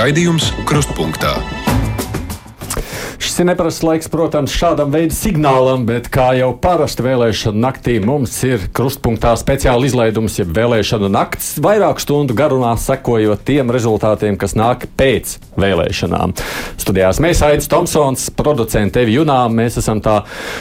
Raidījums Krustpunktā. Ir neparasts laiks, protams, šādam veidam signālam, bet kā jau parasti vēlēšana naktī mums ir krustpunktā speciāla izlaidums, jeb vēlēšana nakts, vairāk stundu garumā sekojot tiem rezultātiem, kas nāk pēc vēlēšanām. Studijās mēs Aits Tomsons, producents Evi Junām, mēs esam tā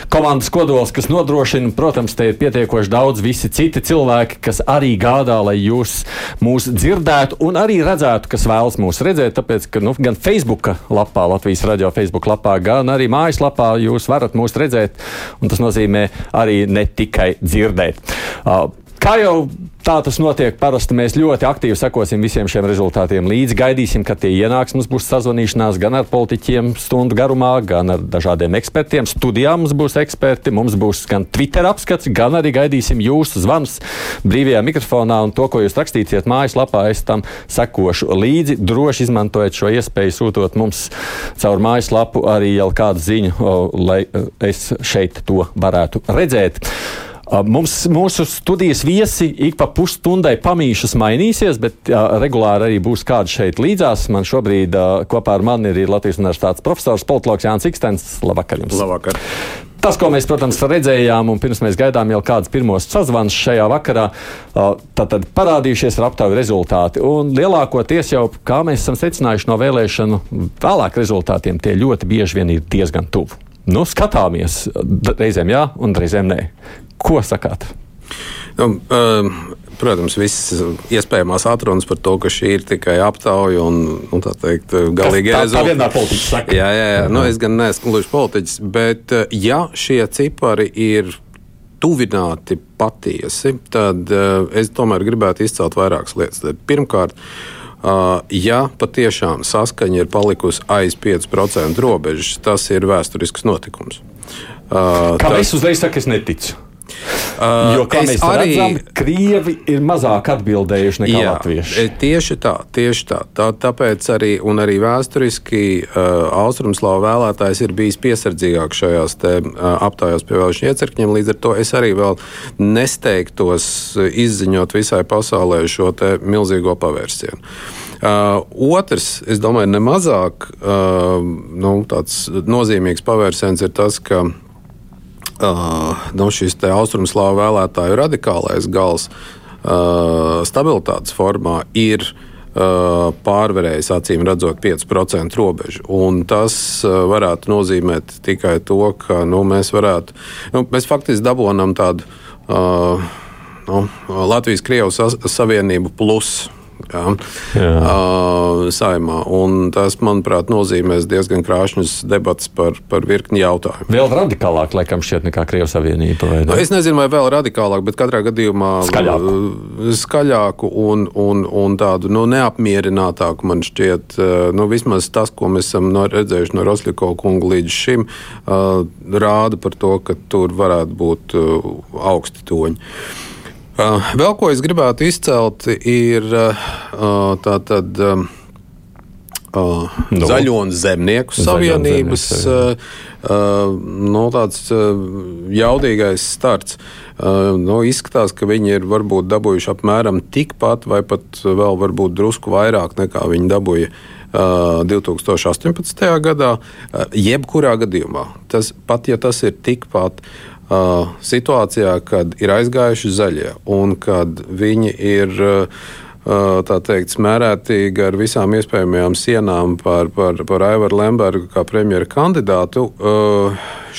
komandas kodols, kas nodrošina, protams, te ir pietiekoši daudz visi citi cilvēki, kas arī gādā, lai jūs mūs dzirdētu un arī redzētu, kas vēlas mūs redzēt, tāpēc, ka nu, gan Facebook lapā, Latvijas radio Facebook lapā, gan arī mājaslapā jūs varat mūs redzēt, un tas nozīmē arī ne tikai dzirdēt. Uh, Kā jau tā tas notiek, parasti mēs ļoti aktīvi sekosim visiem šiem rezultātiem līdzi. Gaidīsim, kad tie ienāks. Mums būs sazvanīšanās gan ar politiķiem stundu garumā, gan ar dažādiem ekspertiem. Studijā mums būs eksperti, mums būs gan Twitter apskats, gan arī gaidīsim jūsu zvanus brīvajā mikrofonā. Un to, ko jūs rakstīsiet mājaslapā, es tam sekošu līdzi. Droši izmantojiet šo iespēju, sūtot mums caur mājaslapu arī jau kādu ziņu, lai es šeit to varētu redzēt. Mums, mūsu studijas viesi ik pa pusstundai pamīšas mainīsies, bet uh, regulāri arī būs kāds šeit līdzās. Man šobrīd uh, kopā ar mani ir Latvijas Universitātes profesors, politologs Jānis Ikstens. Labvakar jums! Labvakar! Tas, ko mēs, protams, redzējām, un pirms mēs gaidām jau kādus pirmos sazvanus šajā vakarā, tad parādījušies ar aptauju rezultāti. Un lielākoties jau, kā mēs esam secinājuši no vēlēšanu vēlāk rezultātiem, tie ļoti bieži vien ir diezgan tuvu. Nu, skatāmies, reizēm jā, un reizēm nē. Ko sakāt? Nu, um, protams, visas iespējamās atrunas par to, ka šī ir tikai aptauja un, un tā teikt, galīgi rezultāti. Tā vienmēr politiķis saka. Jā, jā, jā. Nu, es gan neesmu gluži politiķis, bet uh, ja šie cipari ir tuvināti patiesi, tad uh, es tomēr gribētu izcelt vairākas lietas. Pirmkārt, Uh, ja patiešām saskaņa ir palikusi aiz 5% robežas, tas ir vēsturisks notikums. Uh, Kā tas... es uzreiz saku, es neticu. Uh, jo, kā mēs arī... redzam, krievi ir mazāk atbildējuši nekā jā, latvieši. E, tieši tā, tieši tā. tā tāpēc arī, arī vēsturiski uh, Austrumslāvu vēlētājs ir bijis piesardzīgāks šajās te, uh, aptājās pie vēlēšanu iecirkņiem. Līdz ar to es arī vēl nesteigtos izziņot visai pasaulē šo milzīgo pavērsienu. Uh, otrs, es domāju, nemazāk uh, nu, nozīmīgs pavērsiens ir tas, ka uh, nu, šis austrumslāvu vēlētāju radikālais gals uh, stabilitātes formā ir uh, pārvarējis acīm redzot 5% robežu. Un tas uh, varētu nozīmēt tikai to, ka nu, mēs varētu, nu, mēs faktiski dabonam tādu uh, nu, Latvijas-Krievijas Savienību plus jā. Uh, saimā. Un tas, manuprāt, nozīmēs diezgan krāšņas debatas par, par virkni jautājumu. Vēl radikālāk, laikam, šķiet, nekā Krievijas Savienība. Ne? Nu, es nezinu, vai vēl radikālāk, bet katrā gadījumā skaļāku, skaļāku un, un, un tādu nu, neapmierinātāku man šķiet. Nu, vismaz tas, ko mēs esam no, redzējuši no Rosļiko kunga līdz šim, uh, rāda par to, ka tur varētu būt uh, augsti toņi. Uh, vēl ko es gribētu izcelt, ir uh, tātad. Um, uh, no. Zaļo un zemnieku savienības uh, uh, nu, tāds uh, jaudīgais starts. Uh, nu, izskatās, ka viņi ir varbūt dabūjuši apmēram tikpat, vai pat vēl varbūt drusku vairāk nekā viņi dabūja. Uh, 2018. gadā, uh, jebkurā gadījumā, tas pat ja tas ir tikpat, uh, situācijā, kad ir aizgājuši zaļie un kad viņi ir. Uh, tā teikt, smērētīgi ar visām iespējamajām sienām par, par, par Aivaru Lembergu kā premjera kandidātu,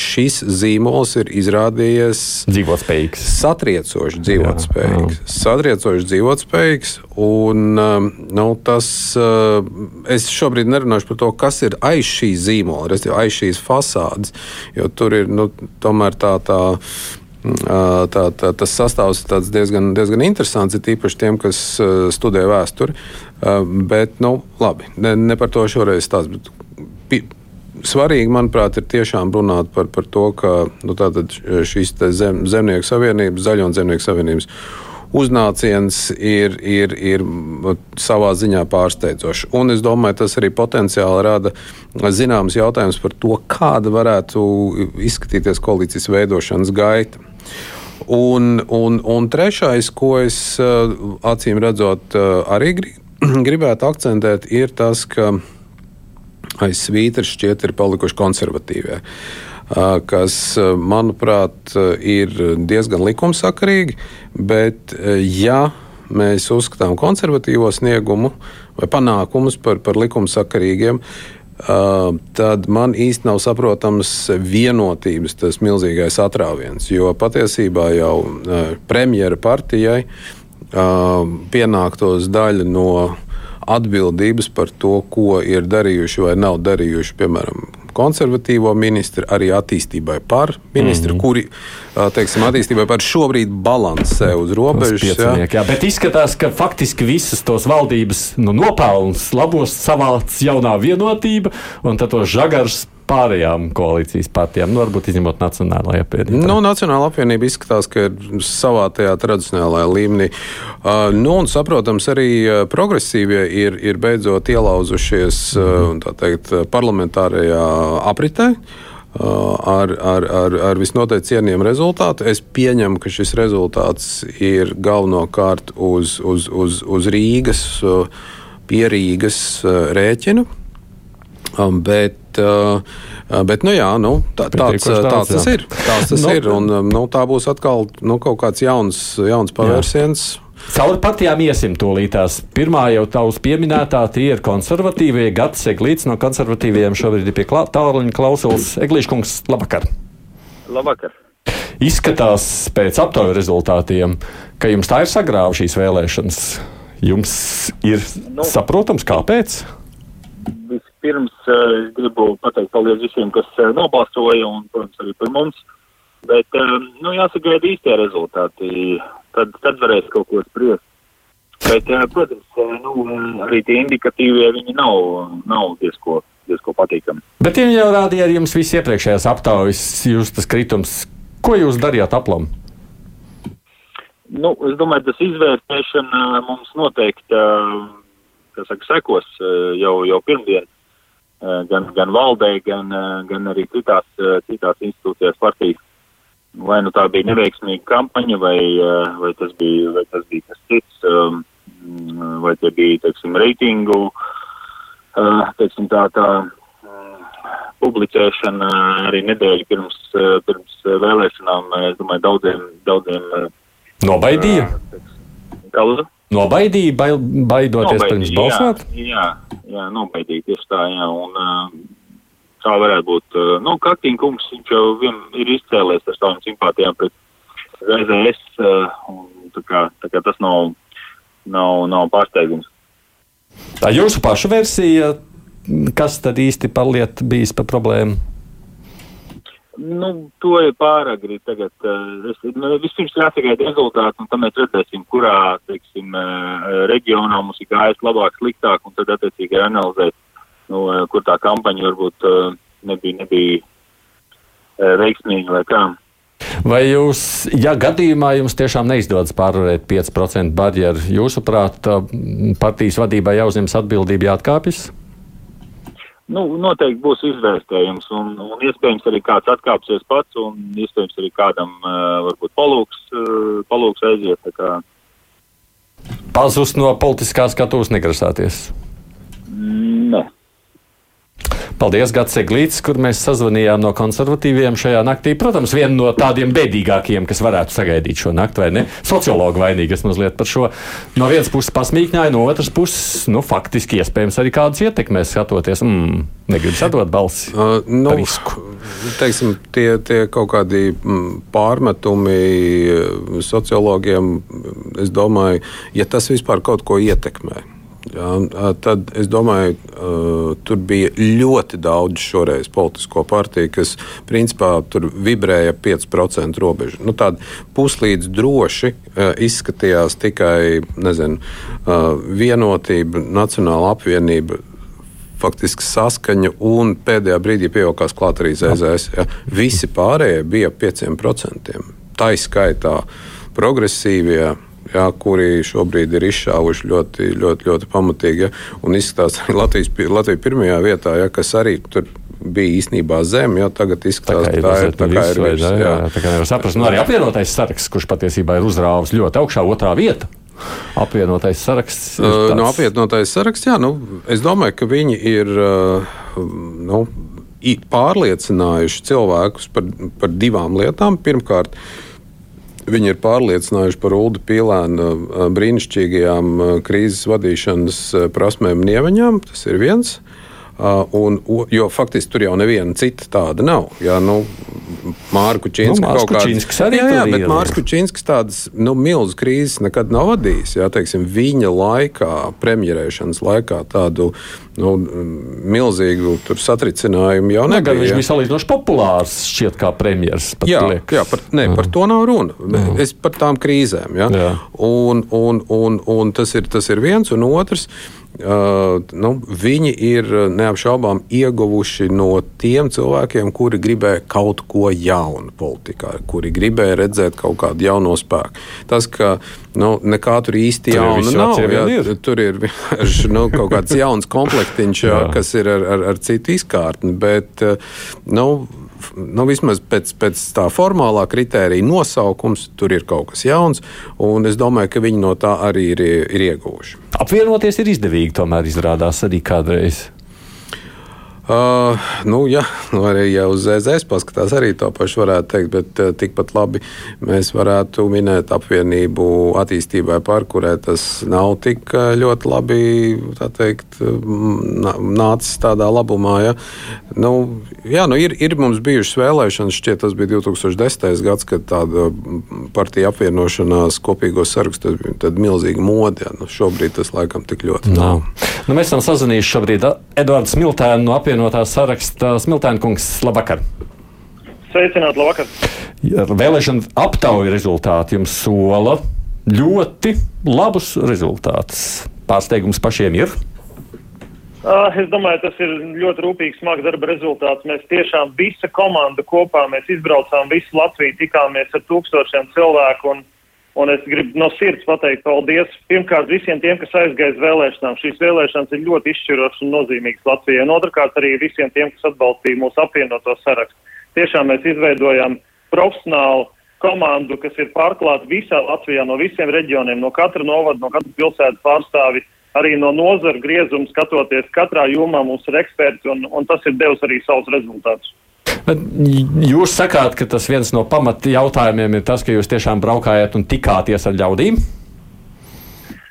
šis zīmols ir izrādījies dzīvotspējīgs. Satriecoši dzīvotspējīgs. Jā. Satriecoši dzīvotspējīgs. Un, nu, tas, es šobrīd nerunāšu par to, kas ir aiz šī zīmola, aiz šīs fasādes, jo tur ir nu, tomēr tā. tā Tā, tā, tas sastāvs ir diezgan, diezgan interesants, ir īpaši tiem, kas studē vēsturi. Bet, nu, labi, ne, ne par to šoreiz stāstu. Svarīgi, manuprāt, ir tiešām runāt par, par to, ka nu, šīs zem, zemnieku savienības, zaļo un zemnieku savienības uznāciens ir, ir, ir savā ziņā pārsteidzošs. Un es domāju, tas arī potenciāli rada zināmas jautājumas par to, kāda varētu izskatīties koalīcijas veidošanas gaita. Un, un, un trešais, ko es acīm redzot, arī gribētu akcentēt, ir tas, ka aiz svītras šķiet ir palikuši konservatīvie. Kas, manuprāt, ir diezgan likumsakarīgi, bet, ja mēs uzskatām konservatīvo sniegumu vai panākumus par, par likumsakarīgiem, Uh, tad man īsti nav saprotams vienotības tas milzīgais atrāviens. Jo patiesībā jau premjera partijai pienāktos daļa no atbildības par to, ko ir darījuši vai nav darījuši, piemēram, konservatīvo ministru, arī attīstībai par ministru, mm -hmm. kuri, teiksim, attīstībai par šobrīd balansē uz robežas. Jā. jā, bet izskatās, ka faktiski visas tos valdības nu, nopelnus labos savāc jaunā vienotība, un tad tos žagars pārējām koalīcijas partijām, nu, varbūt izņemot Nacionālajā apvienībā? Nu, Nacionāla apvienība izskatās, ka ir savā tajā tradicionālajā līmenī. Uh, nu, un, saprotams, arī uh, progresīvie ir, ir beidzot ielauzušies uh, teikt, parlamentārajā apritē. Uh, ar, ar, ar, ar visnotaļ cienījumu rezultātu. Es pieņemu, ka šis rezultāts ir galvenokārt uz, uz, uz, uz Rīgas, uh, pie Rīgas uh, rēķinu. Um, bet, uh, uh, bet nu, jā, nu, tā, tāds, tāds, tāds tas ir. Tāds tas nu, ir un, um, nu, tā būs atkal nu, kaut kāds jauns, jauns pavērsiens. Jā. Cauri partijām iesim tūlītās. Pirmā jau tavs pieminētā, tie ir konservatīvie. Gads Eglīts no konservatīviem šobrīd ir pie tālruņa klausulas. Eglīškungs, labvakar! Labvakar! Izskatās pēc aptaujas rezultātiem, ka jums tā ir sagrāva šīs vēlēšanas. Jums ir nu, saprotams, kāpēc? Vispirms eh, es gribu pateikt paldies visiem, kas eh, nobalsoja un, protams, arī par mums. Bet, eh, nu, jāsagaida īstie rezultāti. Tad, tad varēs kaut ko spriest. Bet, protams, nu, arī tie indikatīvie viņi nav, nav diezko, diezko patīkami. Bet viņi jau rādīja arī jums visu iepriekšējās aptaujas, jūs tas kritums. Ko jūs darījāt aplam? Nu, es domāju, tas izvērtēšana mums noteikti saka, sekos jau, jau pirmdien gan, gan valdē, gan, eh, gan arī citās, citās institūcijās partijas. Vai nu tā bija neveiksmīga kampaņa, vai, vai, tas, bija, vai tas bija kas cits, vai tie bija, teiksim, reitingu, teiksim, tā, tā publicēšana arī nedēļu pirms, pirms vēlēšanām, es domāju, daudziem, daudziem. Nobaidīja? Kā lūdzu? Nobaidīja, bail, baidoties nobaidīja, pirms balsot? Jā, jā, jā nobaidīja tieši tā, jā. Un, tā varētu būt. Nu, Kaktīna kungs, viņš jau vien ir izcēlēs ar savām simpātijām pret ZZS, un tā kā, tā kā tas nav, nav, nav pārsteigums. Tā jūsu paša versija, kas tad īsti paliet bijis par problēmu? Nu, to ir pāragri tagad. Eh, es, nu, vispirms jāsagaida rezultāti, un tad mēs redzēsim, kurā, teiksim, eh, reģionā mums ir gājis labāk, sliktāk, un tad attiecīgi analizēt, nu, eh, kur tā kampaņa varbūt nebija, nebija veiksmīga vai kā. Vai jūs, ja gadījumā jums tiešām neizdodas pārvarēt 5% barjeru, jūsuprāt, partijas vadībai jāuzņemas atbildība, jāatkāpjas? Nu, noteikti būs izvērtējums, un, un iespējams arī kāds atkāpsies pats, un iespējams arī kādam varbūt palūks, palūks aiziet. Kā... Pazust no politiskās skatuves negrasāties? Nē. Paldies, Gats Eglīts, kur mēs sazvanījām no konservatīviem šajā naktī. Protams, viena no tādiem bēdīgākiem, kas varētu sagaidīt šo nakti, vai ne? Sociologi vainīgas mazliet par šo. No vienas puses pasmīkņāja, no otras puses, nu, faktiski iespējams arī kādas ietekmēs skatoties. Mm, Negribu sadot balsi. Uh, nu, teiksim, tie, tie kaut kādi mm, pārmetumi uh, sociologiem, es domāju, ja tas vispār kaut ko ietekmē. Jā, tad es domāju, tur bija ļoti daudz šoreiz politisko partiju, kas principā tur vibrēja 5% robežu. Nu, tāda puslīdz droši izskatījās tikai nezinu, vienotība, nacionāla apvienība. Faktiski saskaņa, un pēdējā brīdī pievilkās klāt arī ZZS. Ja. Visi pārējie bija 5%. Tā izskaitā progresīvie, jā, kuri šobrīd ir izšāvuši ļoti, ļoti, ļoti pamatīgi. Ja, un izskatās, ka Latvijas, Latvija pirmajā vietā, ja, kas arī tur bija īstenībā zem, jau tagad izskatās, ka tā ir. Tā kā ir viss, jā, jā. Tā kā nevar saprast, nu arī apvienotais saraksts, kurš patiesībā ir uzrāvis ļoti augšā otrā vieta. apvienotais saraksts? Uh. No apvienotais saraksts, jā, nu, es domāju, ka viņi ir. Uh, nu, pārliecinājuši cilvēkus par, par divām lietām. Pirmkārt, Viņi ir pārliecinājuši par Ulu Pīlēna brīnišķīgajām krīzes vadīšanas prasmēm un ievaņām. Tas ir viens. Uh, un, jo faktiski tur jau neviena cita tāda nav. Jā, nu, Mārku Čīnsku nu, kaut kāds arī jā, jā, bet Mārku Čīnsks tādas nu, milzu krīzes nekad nav vadījis. Jā, teiksim, viņa laikā, premjerēšanas laikā tādu nu, milzīgu satricinājumu jau nebija. Gan viņš bija salīdzinoši populārs šķiet kā premjeras. Jā, liek. jā par, ne, par to nav runa. Jā. Es par tām krīzēm. Jā. Jā. Un, un, un, un tas, ir, tas ir viens un otrs. Uh, nu, viņi ir neapšaubām ieguvuši no tiem cilvēkiem, kuri gribēja kaut ko jaunu politikā, kuri gribēja redzēt kaut kādu jaunu spēku. Tas, ka nu, nekā tur īsti jauna nav, jā, ir. tur ir nu, kaut kāds jauns komplektiņš, jā, kas ir ar, ar, ar citu izkārtni. Bet, nu, nu, vismaz pēc, pēc tā formālā kritērija nosaukums, tur ir kaut kas jauns, un es domāju, ka viņi no tā arī ir, ir ieguvuši. Apvienoties ir izdevīgi, tomēr izrādās arī kādreiz. Uh, nu, jā, nu arī ja uz ZZS paskatās, arī to pašu varētu teikt, bet uh, tikpat labi mēs varētu minēt apvienību attīstībai pārkurē. Tas nav tik uh, ļoti labi teikt, nācis tādā labumā. Ja? Nu, jā, nu ir, ir mums bijušas vēlēšanas, šķiet, tas bija 2010. gads, kad tāda partija apvienošanās kopīgos sarakstos bija milzīga mode. Ja? Nu, šobrīd tas laikam tik ļoti nav. Nu, mēs esam sazvanījuši šobrīd Edvards Miltēnu no apvienotās apvienotā saraksta Smiltēna kungs. Labvakar! Sveicināt, labvakar! Vēlēšana aptauja rezultāti jums sola ļoti labus rezultātus. Pārsteigums pašiem ir. Uh, es domāju, tas ir ļoti rūpīgs, smags darba rezultāts. Mēs tiešām visa komanda kopā, mēs izbraucām visu Latviju, tikāmies ar tūkstošiem cilvēku un Un es gribu no sirds pateikt paldies pirmkārt visiem tiem, kas aizgāja uz vēlēšanām. Šīs vēlēšanas ir ļoti izšķirošas un nozīmīgas Latvijai. Un otrkārt arī visiem tiem, kas atbalstīja mūsu apvienoto sarakstu. Tiešām mēs izveidojām profesionālu komandu, kas ir pārklāta visā Latvijā, no visiem reģioniem, no katra novada, no katra pilsētas pārstāvi, arī no nozara griezuma skatoties. Katrā jomā mums ir eksperti, un, un tas ir devis arī savus rezultātus. Bet jūs sakāt, ka tas viens no pamat jautājumiem ir tas, ka jūs tiešām braukājat un tikāties ar ļaudīm?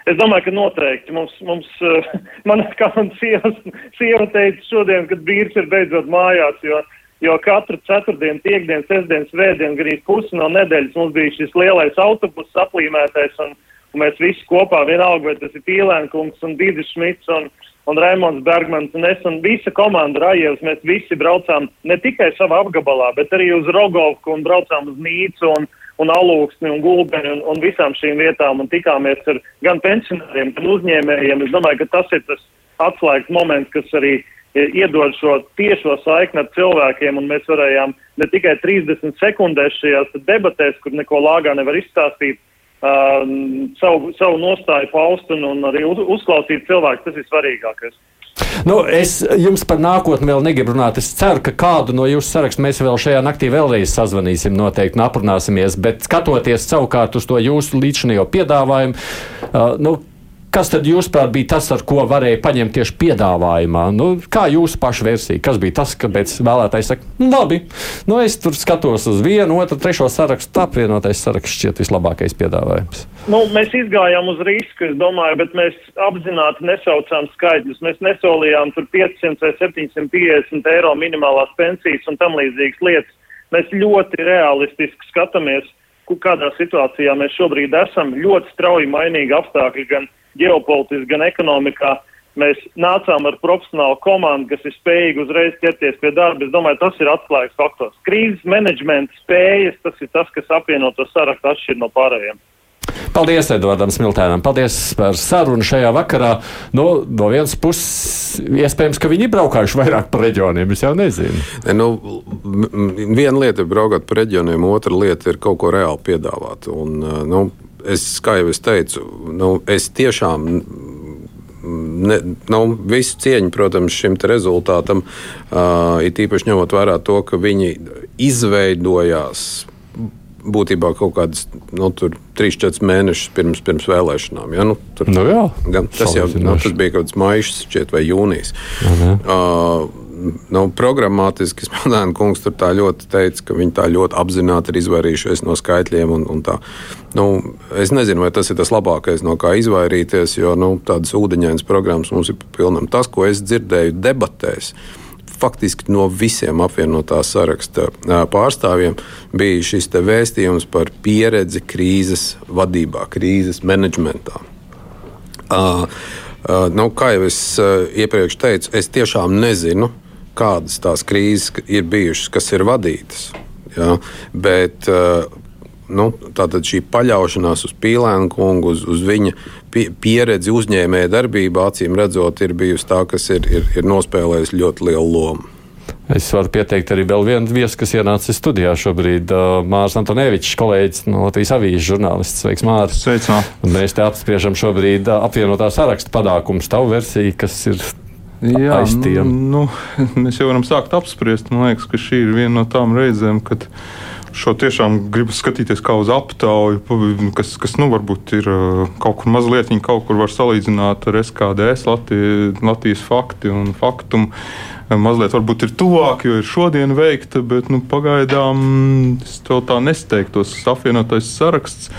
Es domāju, ka noteikti mums, mums eh, man kā man sieva, sieva teica šodien, kad vīrs ir beidzot mājās, jo, jo katru ceturtdienu, piekdienu, sestdienu, svētdienu, gandrīz pusi no nedēļas mums bija šis lielais autobus aplīmētais, un, un mēs visi kopā vienalga, vai tas ir Pīlēnkungs un Dīdis Šmits un, un Raimons Bergmans un es un visa komanda Rajevs, mēs visi braucām ne tikai savā apgabalā, bet arī uz Rogovku un braucām uz Nīcu un, un Alūksni un Gulbeni un, un visām šīm vietām un tikāmies ar gan pensionāriem, gan uzņēmējiem. Es domāju, ka tas ir tas atslēgas moments, kas arī iedod šo tiešo saikni ar cilvēkiem, un mēs varējām ne tikai 30 sekundēs šajās debatēs, kur neko lāgā nevar izstāstīt, um, savu, savu nostāju paust un, un arī uz, uzklausīt cilvēku. Tas ir svarīgākais. Nu, es jums par nākotni vēl negribu runāt. Es ceru, ka kādu no jūsu saraksta mēs vēl šajā naktī vēlreiz sazvanīsim, noteikti un aprunāsimies. Bet skatoties savukārt uz to jūsu līdzinējo piedāvājumu, uh, nu, Kas tad jūsuprāt bija tas, ar ko varēja paņemt tieši piedāvājumā? Nu, kā jūsu paša versija? Kas bija tas, kāpēc vēlētājs saka, nu, labi, nu, es tur skatos uz vienu, otru, trešo sarakstu, tā apvienotais saraksts šķiet vislabākais piedāvājums. Nu, mēs izgājām uz risku, es domāju, bet mēs apzināti nesaucām skaidrus. Mēs nesolījām tur 500 vai 750 eiro minimālās pensijas un tam līdzīgas lietas. Mēs ļoti realistiski skatāmies, kādā situācijā mēs šobrīd esam. Ļoti strauji mainīgi apstākļi gan ģeopolitiski, gan ekonomikā. Mēs nācām ar profesionālu komandu, kas ir spējīga uzreiz ķerties pie darba. Es domāju, tas ir atklājums faktors. Krīzes menedžmenta spējas, tas ir tas, kas apvieno to sarakstu atšķir no pārējiem. Paldies, Edvardam Smiltēnam. Paldies par sarunu šajā vakarā. No, no vienas puses, iespējams, ka viņi ir braukājuši vairāk pa reģioniem. Es jau nezinu. Ne, nu, viena lieta ir braukt pa reģioniem, otra lieta ir kaut ko reāli piedāvāt. Un, nu, es, kā jau es teicu, nu, es tiešām ne, nu, visu cieņu, protams, šim rezultātam, uh, it īpaši ņemot vērā to, ka viņi izveidojās būtībā kaut kādas nu, 3-4 mēnešus pirms, pirms vēlēšanām. Ja? Nu, tur, Nu jā, gan, tas, jau, nu, tas bija kaut kāds maijs šķiet, vai jūnijas. Uh, Nu, programmatiski Smadēna kungs tur tā ļoti teica, ka viņi tā ļoti apzināti ir izvairījušies no skaitļiem. Un, un tā. nu, es nezinu, vai tas ir tas labākais, no kā izvairīties, jo nu, tādas ūdeņainas programmas mums ir pilnam. Tas, ko es dzirdēju debatēs, faktiski no visiem apvienotā saraksta pārstāvjiem bija šis vēstījums par pieredzi krīzes vadībā, krīzes menedžmentā. Uh, uh, nu, kā jau es uh, iepriekš teicu, es tiešām nezinu, kādas tās krīzes ir bijušas, kas ir vadītas. Ja? Bet uh, nu, tātad šī paļaušanās uz Pīlēnu kungu, uz, uz viņa pie, pieredzi uzņēmēja darbībā, acīm redzot, ir bijusi tā, kas ir, ir, ir nospēlējusi ļoti lielu lomu. Es varu pieteikt arī vēl vienu viesu, kas ienāca studijā šobrīd. Uh, Mārcis Antonevičs, kolēģis no Latvijas avīzes žurnālists. Sveiks, Mārcis! Mēs te apspriežam šobrīd uh, apvienotā saraksta panākumus, tavu versiju, kas ir Jā, aiz tiem. nu, mēs jau varam sākt apspriest. Man liekas, ka šī ir viena no tām reizēm, kad šo tiešām gribu skatīties kā uz aptauju, kas, kas nu, varbūt ir uh, kaut kur mazliet, kaut kur var salīdzināt ar SKDS, Latvijas, Latvijas fakti un faktumu. Mazliet varbūt ir tuvāk, jo ir šodien veikta, bet nu, pagaidām es vēl tā nesteigtos. Apvienotais saraksts.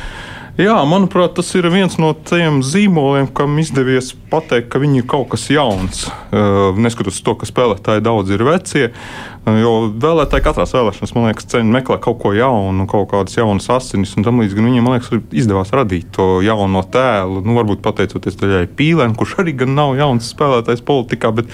Jā, manuprāt, tas ir viens no tiem zīmoliem, kam izdevies pateikt, ka viņi ir kaut kas jauns. Uh, neskatoties to, ka spēlētāji daudz ir vecie. Uh, jo vēlētāji katrā vēlēšanās, man liekas, ceņ meklē kaut ko jaunu, kaut kādas jaunas asinis un tam līdzīgi. Viņiem, man liekas, izdevās radīt to jauno tēlu. Nu, varbūt pateicoties daļai Pīlēm, kurš arī gan nav jauns spēlētājs politikā, bet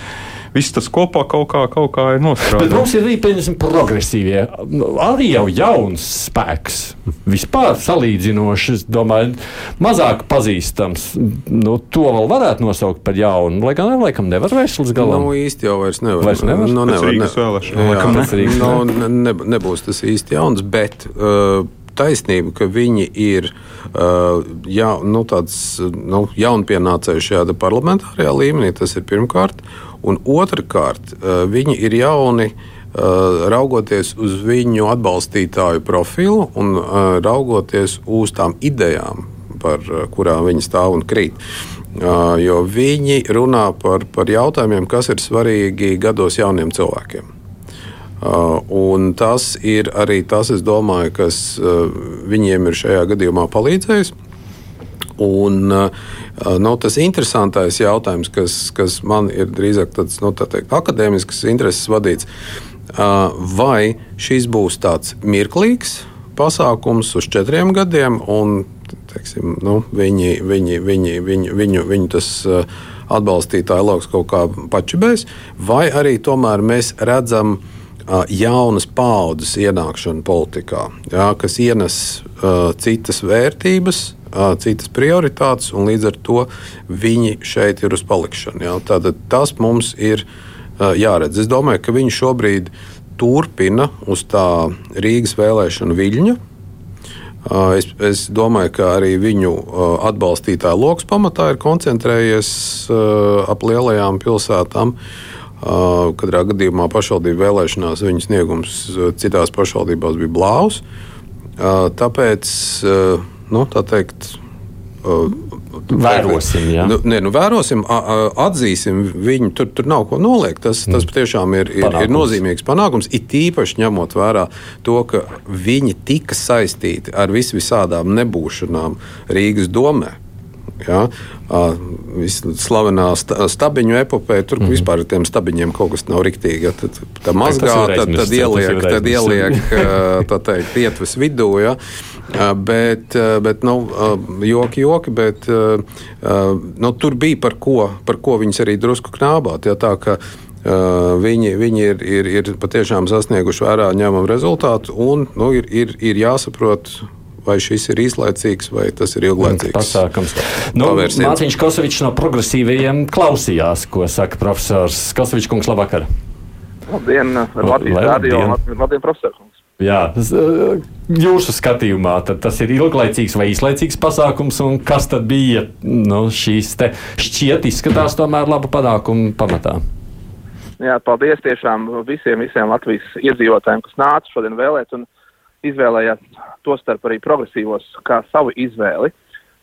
viss tas kopā kaut kā, kaut kā ir Bet nostrādājis. mums ir arī pieņemsim, progresīvie, nu, arī jau jauns spēks. Vispār salīdzinoši, es domāju, mazāk pazīstams. Nu, to vēl varētu nosaukt par jaunu. Lai gan, laikam, nevar vairs līdz galam. Nu, īsti jau vairs nevar. Vairs nevar? Nu, nevar Rīgas ne- vēlēšanām, Jā, laikam, ne? Rīgas, nu, ne, ne, nebūs tas īsti jauns, bet uh, taisnība, ka viņi ir uh, jā, nu, tāds nu, jaunpienācēji šajā parlamentārajā līmenī, tas ir pirmkārt. Un otrkārt, uh, viņi ir jauni. Uh, raugoties uz viņu atbalstītāju profilu un uh, raugoties uz tām idejām, par kurām viņi stāv un krīt. Jo viņi runā par, par jautājumiem, kas ir svarīgi gados jauniem cilvēkiem. Un tas ir arī tas, domāju, kas viņiem ir šajā gadījumā palīdzējis. Un, uh, nu, tas interesantais jautājums, kas, kas man ir drīzāk tāds nu, tā teikt, akadēmisks intereses vadīts, uh, vai šis būs tāds mirklīgs pasākums uz četriem gadiem, un teiksim, nu, viņi, viņi, viņi, viņi, viņu, viņu tas uh, atbalstītāju lokus kaut kā pačibēs, vai arī tomēr mēs redzam jaunas paudzes ienākšanu politikā, jā, kas ienes uh, citas vērtības, citas prioritātes, un līdz ar to viņi šeit ir uz palikšanu. Jā. Tātad tas mums ir jāredz. Es domāju, ka viņi šobrīd turpina uz tā Rīgas vēlēšanu viļņa. Es, es domāju, ka arī viņu atbalstītāju lokus pamatā ir koncentrējies ap lielajām pilsētām. Katrā gadījumā pašvaldību vēlēšanās viņa sniegums citās pašvaldībās bija blāvs. Tāpēc, uh, nu, tā teikt, uh, Vērosim, jā. Nu, nē, nu, vērosim, atzīsim viņu. Tur, tur nav ko noliegt. Tas, tas patiešām ir, ir, ir Panākums. nozīmīgs panākums. It īpaši ņemot vērā to, ka viņi tika saistīti ar vis visādām nebūšanām Rīgas domē. Ja? Slavenā sta- stabiņu epopē, tur mm vispār ar tiem stabiņiem kaut kas nav riktīgi. Tad tā mazgā, tad, tad ieliek, tad ieliek tā teikt, ietves vidū. Ja? Bet, bet nu, joki, joki, bet nu, tur bija par ko, par ko viņus arī drusku knābāt. Ja? Tā, ka, ā, Viņi, viņi ir, ir, ir patiešām sasnieguši vērā ņemamu rezultātu, un nu, ir, ir, ir jāsaprot, vai šis ir īslaicīgs vai tas ir ilglaicīgs. Pasākums. Nu. Mārtiņš Kosovičs no progresīvajiem klausījās, ko saka profesors Kosovičs kungs labvakar. Labdien, Latvijas radio un labdien. Latvijas profesors. Jā, eh, jūsu skatījumā tad tas ir ilglaicīgs vai īslaicīgs pasākums, un kas tad bija nu, šīs te šķiet izskatās tomēr labu panākumu pamatā? Jā, paldies tiešām visiem, visiem Latvijas iedzīvotājiem, kas nāca šodien vēlēt. Un, izvēlējās to starp arī progresīvos kā savu izvēli.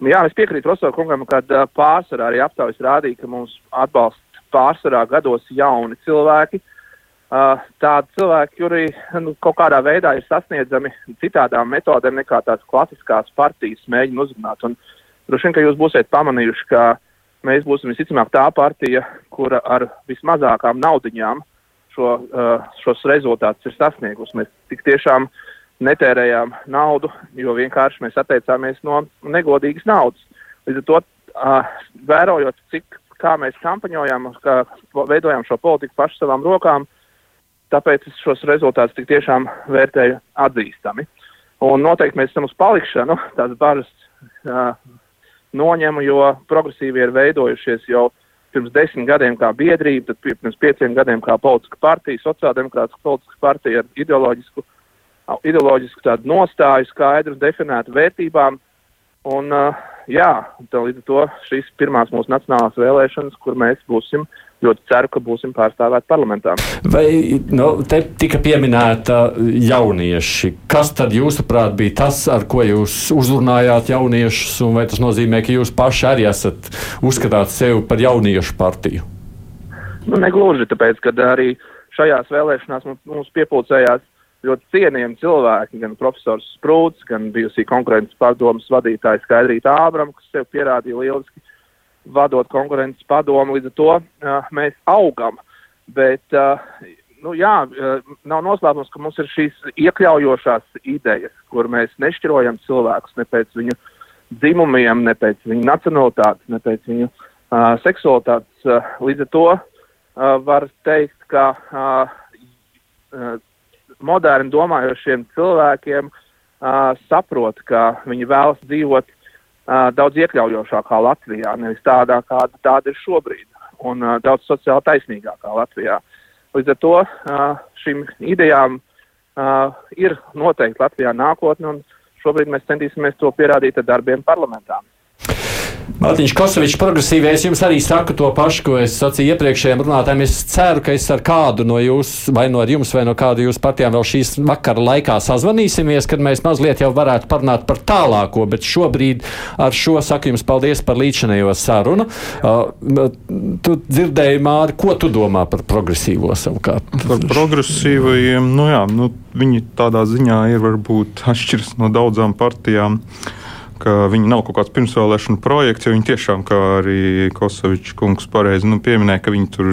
Nu, jā, es piekrītu Rostovs kungam, ka uh, pārsvarā arī aptaujas rādīja, ka mums atbalsta pārsvarā gados jauni cilvēki. Uh, tādi cilvēki, kuri nu, kaut kādā veidā ir sasniedzami citādām metodēm nekā tās klasiskās partijas mēģina uzrunāt. Un droši vien, ka jūs būsiet pamanījuši, ka mēs būsim visticamāk tā partija, kura ar vismazākām naudiņām šo, uh, šos rezultātus ir sasniegusi. Mēs tik tiešām netērējām naudu, jo vienkārši mēs atteicāmies no negodīgas naudas. Līdz ar to, uh, vērojot, cik kā mēs kampaņojām, kā veidojām šo politiku pašu savām rokām, tāpēc es šos rezultātus tik tiešām vērtēju atzīstami. Un noteikti mēs esam uz palikšanu, tās bažas uh, noņemu, jo progresīvi ir veidojušies jau pirms desmit gadiem kā biedrība, tad pirms pieciem gadiem kā politiska partija, sociāldemokrātiska politiska partija ar ideoloģisku, ideoloģisku tādu nostāju, skaidru definētu vērtībām. Un, uh, jā, līdz ar to šīs pirmās mūsu nacionālās vēlēšanas, kur mēs būsim, ļoti ceru, ka būsim pārstāvēti parlamentā. Vai nu, te tika pieminēta jaunieši? Kas tad jūsuprāt bija tas, ar ko jūs uzrunājāt jauniešus, un vai tas nozīmē, ka jūs paši arī esat uzskatāt sevi par jauniešu partiju? Nu, negluži, tāpēc, ka arī šajās vēlēšanās mums, piepulcējās ļoti cienījami cilvēki, gan profesors Sprūts, gan bijusī konkurences padomas vadītāja Skaidrīta Ābram, kas sev pierādīja lieliski vadot konkurences padomu. Līdz ar to uh, mēs augam. Bet, uh, nu, jā, uh, nav noslēpums, ka mums ir šīs iekļaujošās idejas, kur mēs nešķirojam cilvēkus ne pēc viņu dzimumiem, ne pēc viņu nacionalitātes, ne pēc viņu uh, seksualitātes. Uh, līdz ar to uh, var teikt, ka uh, moderni domājošiem cilvēkiem uh, saprot, ka viņi vēlas dzīvot uh, daudz iekļaujošākā Latvijā, nevis tādā, kāda tāda ir šobrīd, un uh, daudz sociāli taisnīgākā Latvijā. Līdz ar to uh, šīm idejām uh, ir noteikti Latvijā nākotne, un šobrīd mēs centīsimies to pierādīt ar darbiem parlamentām. Mārtiņš Kosovičs, progresīvais, jums arī saka to pašu, ko es sacīju iepriekšējiem runātājiem. Es ceru, ka es ar kādu no jums, vai no jums, vai no kādu jūsu partijām vēl šīs vakara laikā sazvanīsimies, kad mēs mazliet jau varētu parunāt par tālāko, bet šobrīd ar šo saku jums paldies par līdzinējo sarunu. Uh, tu dzirdēji, Māri, ko tu domā par progresīvo savukārt? Par progresīvajiem, nu jā, nu, viņi tādā ziņā ir varbūt atšķiras no daudzām partijām. Uh, ka viņi nav kaut kāds pirmsvēlēšana projekts, jo viņi tiešām, kā arī Kosovičs kungs pareizi nu, pieminēja, ka viņi tur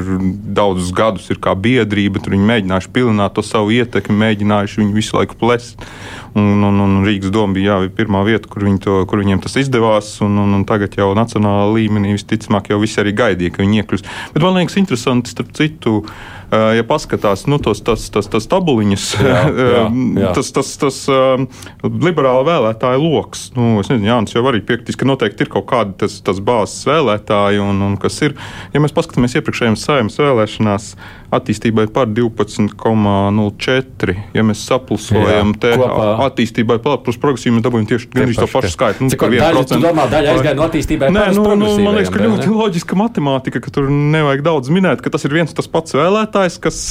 daudzus gadus ir kā biedrība, tur viņi mēģinājuši pilināt to savu ietekmi, mēģinājuši viņu visu laiku plest. Un, un, un Rīgas doma bija jā, pirmā vieta, kur, viņi to, kur viņiem tas izdevās, un, un, un tagad jau nacionālā līmenī visticamāk jau visi arī gaidīja, ka viņi iekļūs. Bet man liekas interesanti, starp citu, Uh, ja paskatās nu, tos, tas, tas, tas tabuliņas, jā, jā, jā. tas, tas, tas uh, liberāla vēlētāja lokus. Nu, es nezinu, Jānis jau arī piekritīs, ka noteikti ir kaut kādi tas, tas bāzes vēlētāji, un, un kas ir, ja mēs paskatāmies iepriekšējām saimnes vēlēšanās, attīstībai par 12,04. Ja mēs saplusojam te attīstībai plus progresīvi, mēs dabūjam tieši gandrīz to pašu skaitu. Nu, Cik daļa, tu domā, daļa aizgāja no attīstībai Nē, nu, nu, man liekas, ka ļoti loģiska matemātika, ka tur nevajag daudz minēt, ka tas ir viens tas pats vēlētājs, kas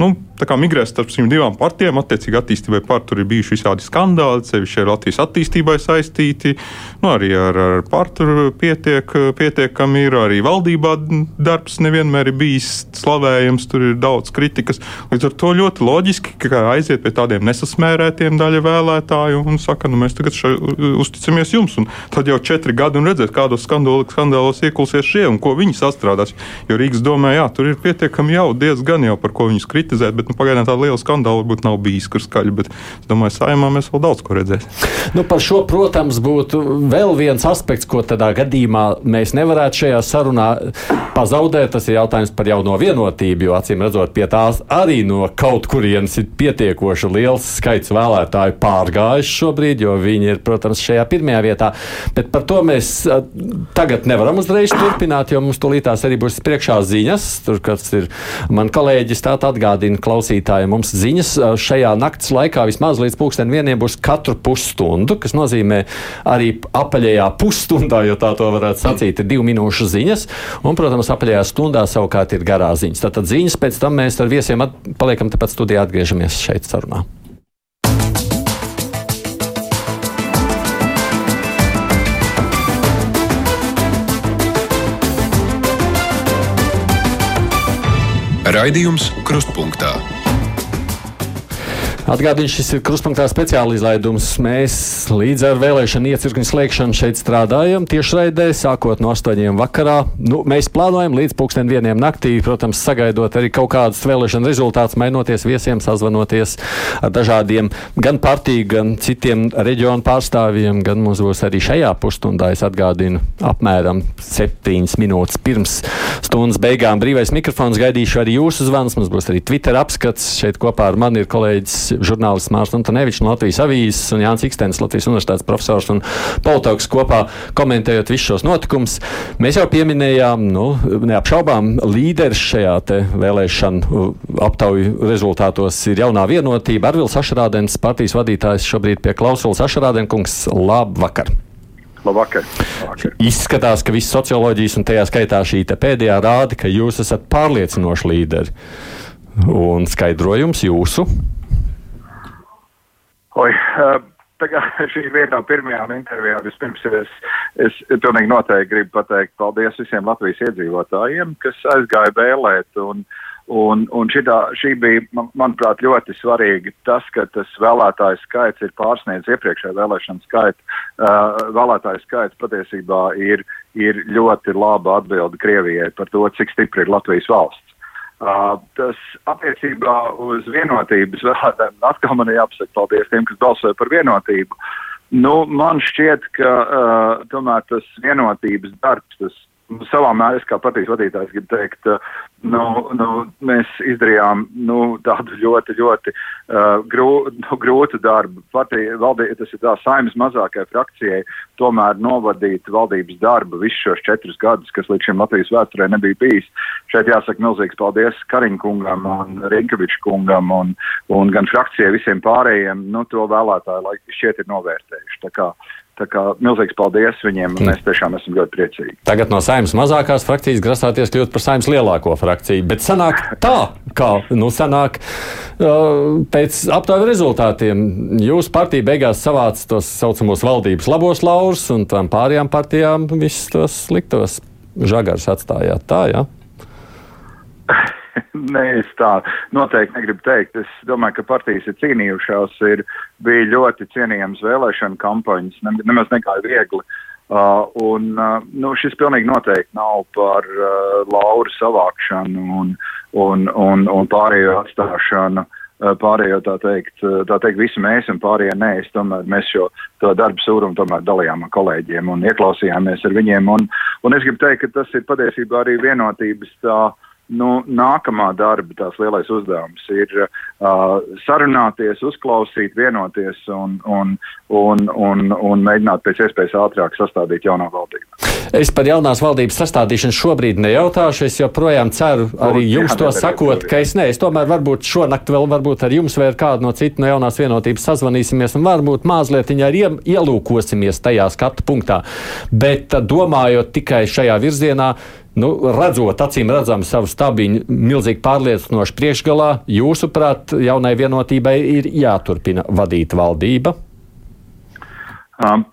nu, migrēs starp šīm divām partijām. Attiecīgi, attīstībai par tur ir bijuši visādi skandāli, sevišķi ar Latvijas attīstībai saistīti. Nu, arī ar, ar partiju pietiek, pietiekami ir. Arī valdībā darbs nevienmēr ir bijis slavējams, tur ir daudz kritikas. Līdz ar to ļoti loģiski, ka aiziet pie tādiem nesasmērētiem daļa vēlētāju un saka, nu, mēs tagad šai, uzticamies jums. Un tad jau četri gadi un redzēt, kādos skandālos iekulsies šie un ko viņi sastrādās. Jo Rīgas domē, jā, tur ir pietiekami jau diezgan jau par ko viņus kritizē kritizēt, bet nu, pagaidām tāda liela skandāla varbūt nav bijis, kur skaļi. Bet es domāju, saimā mēs vēl daudz ko redzēsim. Nu, par šo, protams, būtu vēl viens aspekts, ko tādā gadījumā mēs nevarētu šajā sarunā pazaudēt. Tas ir jautājums par jauno vienotību, jo acīm redzot, pie tās arī no kaut kurienes ir pietiekoši liels skaits vēlētāju pārgājuši šobrīd, jo viņi ir, protams, šajā pirmajā vietā. Bet par to mēs tagad nevaram uzreiz turpināt, jo mums tūlītās arī būs priekšā ziņas. Tur, kas ir man kolēģis tā atgādājis atgādina klausītājiem, mums ziņas šajā naktas laikā vismaz līdz pulksten vieniem būs katru pusstundu, kas nozīmē arī apaļajā pusstundā, jo tā to varētu sacīt, ir divu minūšu ziņas, un, protams, apaļajā stundā savukārt ir garā ziņas. Tātad ziņas pēc tam mēs ar viesiem paliekam tepat studijā atgriežamies šeit sarunā. Raidījums Krustpunktā. Atgādījums, šis ir krustpunktā speciāla izlaidums. Mēs līdz ar vēlēšanu iecirkņu slēgšanu šeit strādājam tiešraidē, sākot no 8. vakarā. Nu, mēs plānojam līdz pulksten vieniem naktī, protams, sagaidot arī kaut kādus vēlēšanu rezultātus, mainoties viesiem, sazvanoties ar dažādiem gan partiju, gan citiem reģionu pārstāvjiem, gan mums būs arī šajā pusstundā, es atgādinu, apmēram 7 minūtes pirms stundas beigām brīvais mikrofons. Gaidīšu arī jūsu zvanus, mums būs arī Twitter apskats. Šeit kopā ar mani ir kolēģis žurnālists Mārcis Antonevičs no Latvijas avīzes un Jānis Ikstens, Latvijas universitātes profesors un politologs kopā komentējot visus šos notikumus. Mēs jau pieminējām, nu, neapšaubām, līderis šajā vēlēšanu aptauju rezultātos ir jaunā vienotība. Arvils Ašrādens, partijas vadītājs šobrīd pie klausulas Ašrādenkungs. Labvakar! Labvakar. Labvakar. Izskatās, ka viss socioloģijas un tajā skaitā šī pēdējā rāda, ka jūs esat pārliecinoši līderi. Un skaidrojums jūsu? Oi, uh, šī ir viena no pirmajām intervijām. Vispirms es, es pilnīgi noteikti gribu pateikt paldies visiem Latvijas iedzīvotājiem, kas aizgāja vēlēt. Un, un, un šitā, šī bija, man, manuprāt, ļoti svarīgi tas, ka tas vēlētāju skaits ir pārsniedzis iepriekšējā vēlēšana skaitu. Uh, vēlētāju skaits patiesībā ir, ir ļoti laba atbilde Krievijai par to, cik stipri ir Latvijas valsts. Uh, tas attiecībā uz vienotības vēlētājiem atkal man jāpasaka paldies tiem, kas balsoja par vienotību. Nu, man šķiet, ka uh, tomēr tas vienotības darbs, tas savā mērā, kā partijas vadītājs, gribu teikt, uh, nu, nu, mēs izdarījām nu, tādu ļoti, ļoti uh, grū, nu, grūtu darbu. Partija, valdī, tas ir tā saimnes mazākajai frakcijai, tomēr novadīt valdības darbu visus šos četrus gadus, kas līdz šim Latvijas vēsturē nebija bijis. Šeit jāsaka milzīgs paldies Kariņa kungam un Rinkeviča kungam un, un gan frakcijai visiem pārējiem, nu, to vēlētāji šķiet ir novērtējuši. Tā kā milzīgs paldies viņiem. Mm. Mēs tiešām esam ļoti priecīgi. Tagad no saimnes mazākās frakcijas grasāties kļūt par saimnes lielāko frakciju. Bet sanāk tā, kā nu, sanāk pēc aptaujas rezultātiem. Jūsu partija beigās savāca tos saucamos valdības labos laurus, un tām pārējām partijām visus tos sliktos žagars atstājāt. Tā, ja? Nē, es tā noteikti negribu teikt. Es domāju, ka partijas ir cīnījušās, ir, bija ļoti cienījams vēlēšana kampaņas, ne, nemaz negāja viegli. Uh, un uh, nu, šis pilnīgi noteikti nav par uh, lauru savākšanu un, un, un, un pārējo atstāšanu. Uh, pārējo tā teikt, uh, tā teikt, visi mēs un pārējie nē, es tomēr mēs šo darbu sūrumu tomēr dalījām ar kolēģiem un ieklausījāmies ar viņiem. Un, un es gribu teikt, ka tas ir patiesībā arī vienotības tā uh, nu, nākamā darba tās lielais uzdevums ir uh, sarunāties, uzklausīt, vienoties un, un, un, un, un mēģināt pēc iespējas ātrāk sastādīt jaunā valdību. Es par jaunās valdības sastādīšanu šobrīd nejautāšu. Es joprojām ceru, arī jums to sakot, ka es ne, es tomēr varbūt šonakt vēl varbūt ar jums vai ar kādu no citu no jaunās vienotības sazvanīsimies un varbūt mazliet arī ielūkosimies tajā skatu punktā. Bet domājot tikai šajā virzienā, nu, redzot acīm redzami savu stabiņu, milzīgi pārliecinoši priekšgalā, jūsuprāt, jaunai vienotībai ir jāturpina vadīt valdība? Um,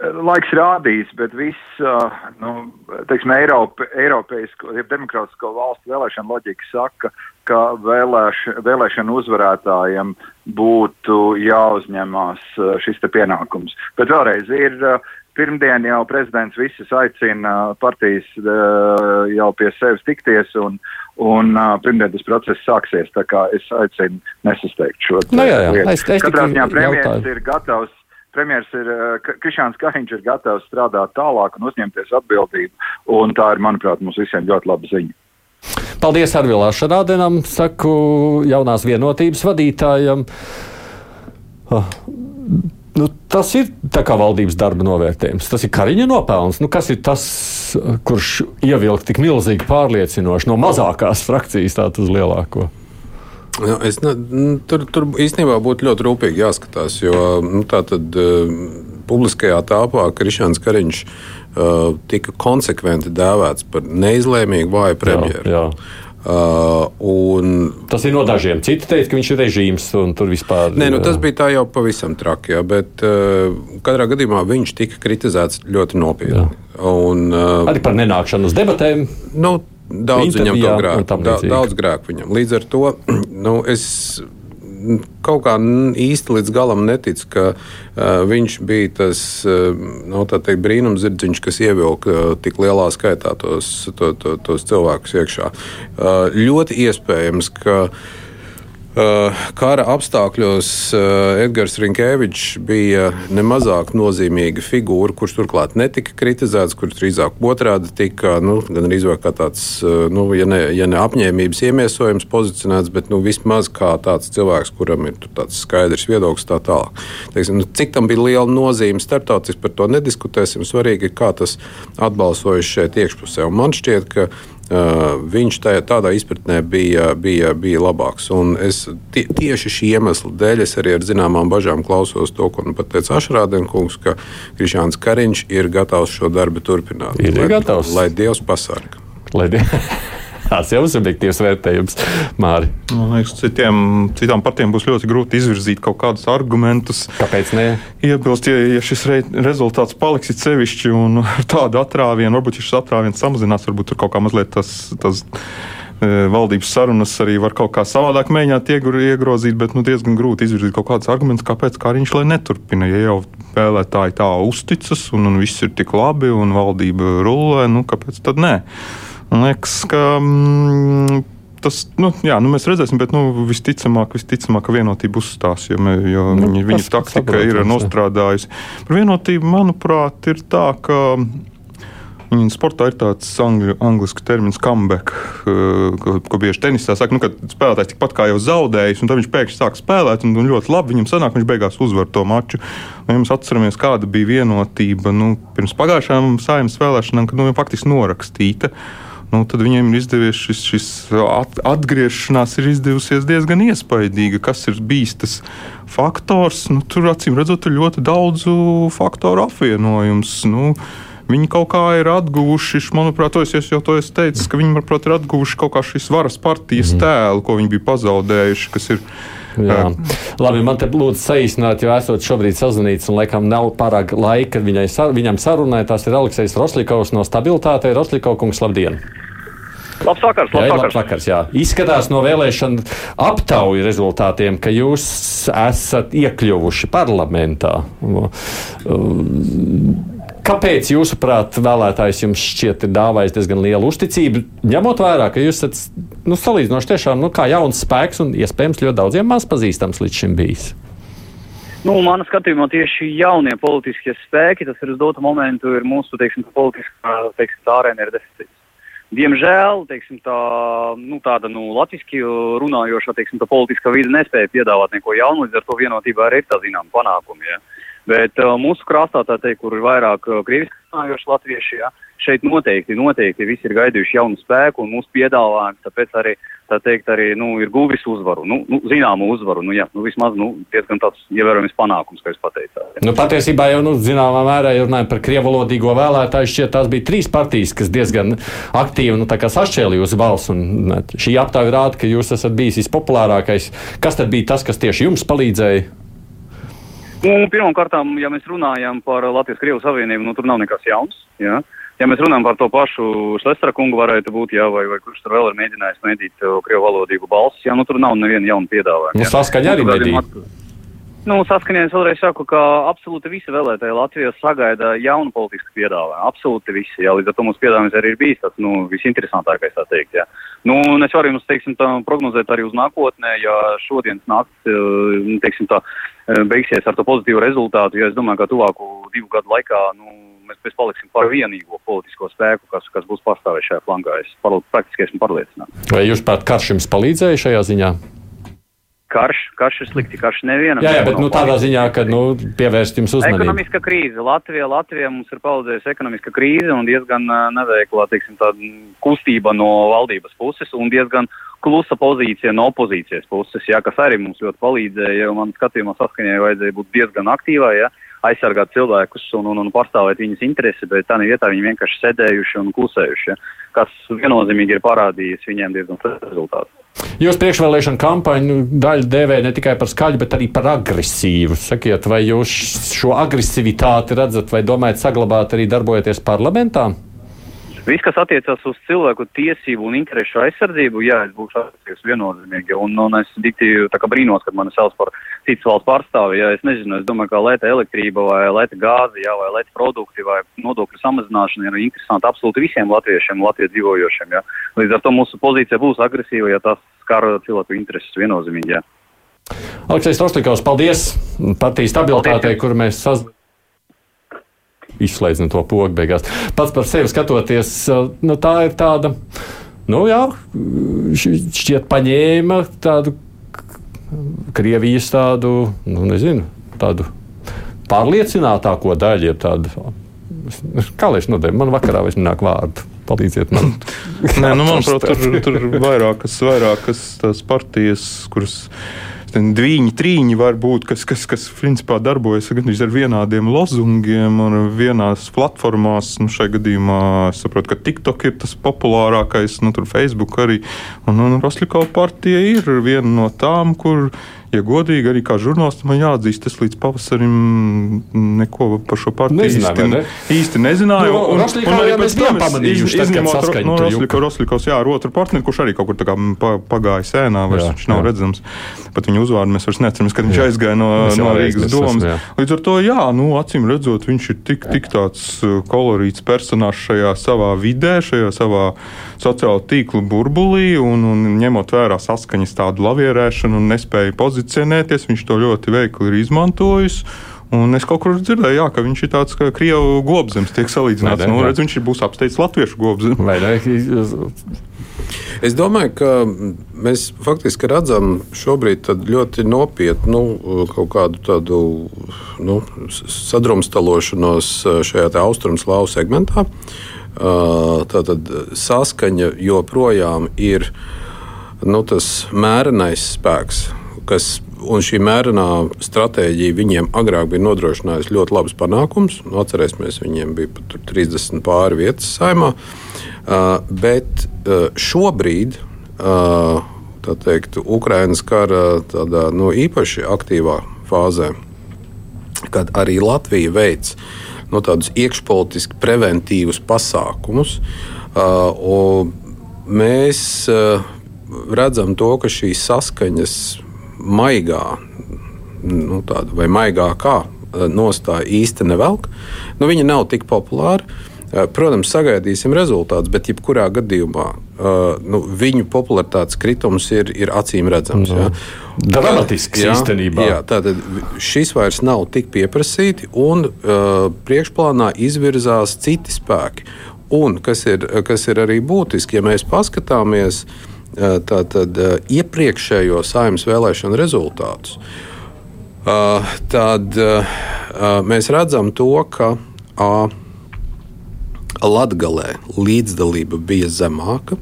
laiks rādīs, bet viss, uh, nu, teiksim, Eiropa, Eiropeisko, ja demokrātisko valstu vēlēšana loģika saka, ka vēlēš, vēlēšana uzvarētājiem būtu jāuzņemās uh, šis pienākums. Bet vēlreiz ir uh, Pirmdien jau prezidents visus aicina partijas uh, jau pie sevis tikties, un, un uh, pirmdien tas process sāksies. Tā kā es aicinu nesasteigt šo no, nu jā, jā. lietu. Es, es Katrā ziņā premjeras ir gatavs. Premjeras ir, uh, Krišāns Kariņš ir gatavs strādāt tālāk un uzņemties atbildību, un tā ir, manuprāt, mums visiem ļoti laba ziņa. Paldies Arvilā Šarādenam, saku jaunās vienotības vadītājam. Oh Nu, tas ir valdības darba novērtējums. Tas ir Kariņa nopelns. Nu, kas ir tas, kurš ievilka tik milzīgi pārliecinoši no mazākās frakcijas uz lielāko? Nu, es, ne, tur, tur īstenībā būtu ļoti rūpīgi jāskatās, jo nu, tā tad uh, publiskajā tāpā Krišāns Kariņš uh, tika konsekventi dēvēts par neizlēmīgu vāju premjeru. Jā, jā. Uh, un... Tas ir no dažiem. Citi teica, ka viņš ir režīms un tur vispār. Nē, nu, tas bija tā jau pavisam traki, jā, bet uh, katrā gadījumā viņš tika kritizēts ļoti nopietni. Un, uh, Arī par nenākšanu uz debatēm. Nu, Daudz viņam to grēku. Da, daudz grēku viņam. Līdz ar to nu, es kaut kā īsti līdz galam neticu, ka uh, viņš bija tas uh, nu, teikt, brīnumzirdziņš, kas ievilka uh, tik lielā skaitā tos, to, to, tos cilvēkus iekšā. Uh, ļoti iespējams, ka uh, kara apstākļos eh, Edgars Rinkēvičs bija nemazāk nozīmīga figūra, kurš turklāt netika kritizēts, kurš drīzāk otrādi tika nu, gan arī kā tāds, eh, nu, ja, ne, ja ne apņēmības iemiesojums pozicionēts, bet nu, vismaz kā tāds cilvēks, kuram ir tāds skaidrs viedoklis tā tālāk. Teiksim, nu, cik tam bija liela nozīme starptautiski, par to nediskutēsim. Svarīgi ir, kā tas atbalsojas šeit iekšpusē. Un man šķiet, ka viņš tajā, tādā izpratnē bija, bija, bija labāks. Un es tie, tieši šī iemesla dēļ es arī ar zināmām bažām klausos to, ko nu teica Ašrādenkungs, ka Krišāns Kariņš ir gatavs šo darbu turpināt. Ir lai, gatavs. Lai Dievs pasargā. Lai Dievs. Tas jau subjektīvs vērtējums, Mārī. Man liekas, citiem, citām partijām būs ļoti grūti izvirzīt kaut kādus argumentus. Kāpēc ne? Iebilst, ja, ja šis re, rezultāts paliks sevišķi un ar tādu atrāvienu, varbūt šis atrāviens samazinās, varbūt tur kaut kā mazliet tas. tas e, valdības sarunas arī var kaut kā savādāk mēģināt iegrozīt, bet nu, diezgan grūti izvirzīt kaut kādus argumentus, kāpēc kā viņš lai neturpina. Ja jau vēlētāji tā uzticas un, un viss ir tik labi un valdība rullē, nu kāpēc tad nē? Man liekas, ka mm, tas, nu, jā, nu, mēs redzēsim, bet nu, visticamāk, visticamāk, ka vienotība uzstās, jo, mē, jo nu, viņa, viņa taktika ir nostrādājusi. Par vienotību, manuprāt, ir tā, ka. Viņa sportā ir tāds angļu, angļu termins, comeback, eh, ko, ko bieži tenisā saka, nu, kad spēlētājs tikpat kā jau zaudējis, un tad viņš pēkšņi sāk spēlēt, un, un ļoti labi viņam sanāk, viņš beigās uzvar to maču. Un, ja mēs atceramies, kāda bija vienotība nu, pirms pagājušajām saimnes vēlēšanām, kad nu, faktiski norakstīta. Uh, nu, tad viņiem ir izdevies šis, šis at, atgriešanās, ir izdevusies diezgan iespaidīga. Kas ir bijis tas faktors? Nu, tur acīm redzot, ir ļoti daudz faktoru apvienojums. Nu, Viņi kaut kā ir atguvuši, manuprāt, to es jau to esmu teicis, ka viņi, manuprāt, ir atguvuši kaut kā šīs varas partijas mm. tēlu, ko viņi bija pazaudējuši, kas ir Jā. Labi, man te lūdzu saīsināt, jo esot šobrīd sazvanīts un laikam nav pārāk laika viņai, viņam sarunai. Tas ir Aleksis Roslikovs no stabilitātei. Roslikovs, labdien! Labs vakars, labs jā, vakars. Labs vakars jā. Izskatās no vēlēšanu aptauju rezultātiem, ka jūs esat iekļuvuši parlamentā. Kāpēc, jūsuprāt, vēlētājs jums šķiet dāvājis diezgan lielu uzticību, ņemot vērā, ka jūs esat nu, salīdzinoši tiešām nu, kā jauns spēks un iespējams ļoti daudziem maz pazīstams līdz šim bijis? Nu, Manā skatījumā tieši jaunie politiskie spēki, tas ir uz dotu momentu, ir mūsu teiksim, politiskā teiksim, arēna ir deficīts. Diemžēl teiksim, tā, nu, tāda nu, latviešu runājoša teiksim, politiskā vide nespēja piedāvāt neko jaunu, līdz ar to vienotībā arī ir tā zināma panākuma. Ja. Bet uh, mūsu krastā, tā teikt, kur ir vairāk uh, krieviski runājoši latvieši, ja, šeit noteikti, noteikti visi ir gaidījuši jaunu spēku un mūsu piedāvājumu, tāpēc arī, tā teikt, arī, nu, ir guvis uzvaru, nu, nu zināmu uzvaru, nu, jā, nu, vismaz, nu, diezgan tāds ievērojams panākums, kā jūs pateicāt. Nu, patiesībā jau, nu, zināmā mērā, ja runājam par krievalodīgo vēlētāju, šķiet, tās bija trīs partijas, kas diezgan aktīvi, nu, sašķēlīja uz balsu, un šī aptāja rāda, ka jūs esat bijis vispopulārākais. Kas tad bija tas, kas tieši jums palīdzēja? Nu, Pirmkārt, ja mēs runājam par Latvijas-Krievijas Savienību, nu, tur nav nekas jauns. Ja? Ja mēs runājam par to pašu Šlestra kungu, varētu būt, jā, vai, vai kurš tur vēl ir mēģinājis mēdīt krievu valodīgu balsi, jā, nu tur nav neviena jauna piedāvājuma. Nu, saskaņa arī medīt. Nu, saskaņā es vēlreiz saku, ka absolūti visi vēlētāji Latvijā sagaida jaunu politisku piedāvājumu. Absolūti visi. Jā, līdz ar to mums piedāvājums arī ir bijis tas nu, visinteresantākais, tā teikt. Jā. Nu, un es varu jums, teiksim, tā, prognozēt arī uz nākotnē, ja šodienas nakts, nu, teiksim, tā, beigsies ar to pozitīvu rezultātu, jo es domāju, ka tuvāku divu gadu laikā, nu, mēs, mēs paliksim par vienīgo politisko spēku, kas, kas būs pastāvējis šajā flankā. Es par, praktiski esmu pārliecināts. Vai jūs, prāt, karš jums palīdzēja šajā ziņā? karš, karš ir slikti, karš nevienam. Jā, jā bet nu, tādā ziņā, ka nu, pievērst jums uzmanību. Ekonomiska krīze. Latvija, Latvija mums ir palīdzējusi ekonomiska krīze un diezgan neveikla, teiksim, kustība no valdības puses un diezgan klusa pozīcija no opozīcijas puses, jā, kas arī mums ļoti palīdzēja, man skatījumā saskaņai vajadzēja būt diezgan aktīvai, jā, aizsargāt cilvēkus un, un, un pārstāvēt viņas interesi, bet tā vietā viņi vienkārši sēdējuši un klusējuši, jā, kas viennozīmīgi ir parādījis viņiem diezgan rezultātu. Jūs priekšvēlēšana kampaņu daļu dēvē ne tikai par skaļu, bet arī par agresīvu. Sakiet, vai jūs šo agresivitāti redzat vai domājat saglabāt arī darbojoties parlamentā? Viss, kas attiecas uz cilvēku tiesību un interešu aizsardzību, jā, es būšu attiecīgs viennozīmīgi. Un, un es diktīvi brīnos, kad mani sauc par citas valsts pārstāvi. Jā, es nezinu, es domāju, ka lēta elektrība vai lēta gāze, jā, vai lēta produkti vai nodokļu samazināšana ir interesanti absolūti visiem latviešiem, Latvijas dzīvojošiem. Jā. Līdz ar to mūsu pozīcija būs agresīva, ja tas skar cilvēku intereses viennozīmīgi. Jā. Aleksis Rostovs, paldies partijas stabilitātei, kur mēs sazināmies izslēdzam to pogu beigās. Pats par sevi skatoties, nu, tā ir tāda, nu jā, šķiet paņēma tādu Krievijas tādu, nu nezinu, tādu pārliecinātāko daļu, jeb tādu, kā lai es nodevu, man vakarā vairs nenāk vārdu. Palīdziet man. Nē, nu, manuprāt, tur, tur vairākas, vairākas tās partijas, kuras divi, trīs var būt, kas, kas, kas principā darbojas gandrīz ar vienādiem lozungiem un vienās platformās. Nu, šajā gadījumā es saprotu, ka TikTok ir tas populārākais, nu, tur Facebook arī. Un, un Rosļikova partija ir viena no tām, kur ja godīgi, arī kā žurnālistam man jāatzīst, es līdz pavasarim neko par šo partiju īsti, ne? īsti nezināju. Jo, un, un, un arī pēc tam pamanījuši, iz, izņemot no Rosliko, Roslikovs, jā, ar otru partneri, kurš arī kaut kur tā kā pagāja sēnā, vairs jā, viņš nav jā. redzams. Pat viņa uzvārdu mēs vairs neatceramies, kad viņš jā. aizgāja no, no Rīgas domas. Līdz ar to, jā, nu, acīm redzot, viņš ir tik, tik tāds uh, kolorīts personāžs šajā savā vidē, šajā savā sociālo tīklu burbulī, un, un ņemot vērā saskaņas tādu lavierēšanu un nespēju pozicionēties, viņš to ļoti veikli ir izmantojis. Un es kaut kur dzirdēju, jā, ka viņš ir tāds kā krievu gobzems, tiek salīdzināts. Nu, redz, viņš būs apsteigts latviešu gobzems. Es domāju, ka mēs faktiski redzam šobrīd ļoti nopietnu kaut kādu tādu nu, sadrumstalošanos šajā austrumslāvu segmentā. Tātad saskaņa joprojām ir nu, tas mērenais spēks, kas Un šī mērenā stratēģija viņiem agrāk bija nodrošinājusi ļoti labus panākumus. Nu, atcerēsimies, viņiem bija pat 30 pāri vietas saimā. Uh, bet uh, šobrīd, uh, tā teikt, Ukraiņas kara tādā, nu, īpaši aktīvā fāzē, kad arī Latvija veids nu, tādus iekšpolitiski preventīvus pasākumus, uh, mēs uh, redzam to, ka šīs saskaņas maigā, nu, tāda, vai maigākā eh, nostāja īsti nevelk. Nu, viņa nav tik populāra. Eh, protams, sagaidīsim rezultātus, bet jebkurā gadījumā uh, nu, viņu popularitātes kritums ir, ir acīm redzams. Mm. Ja. Dramatisks īstenībā. Jā, tātad šis vairs nav tik pieprasīti, un uh, priekšplānā izvirzās citi spēki. Un kas ir, kas ir arī būtiski, ja mēs paskatāmies uh, tātad, iepriekšējo saimnes vēlēšanu rezultātus, tad mēs redzam to, ka Latvijā līdzdalība bija zemāka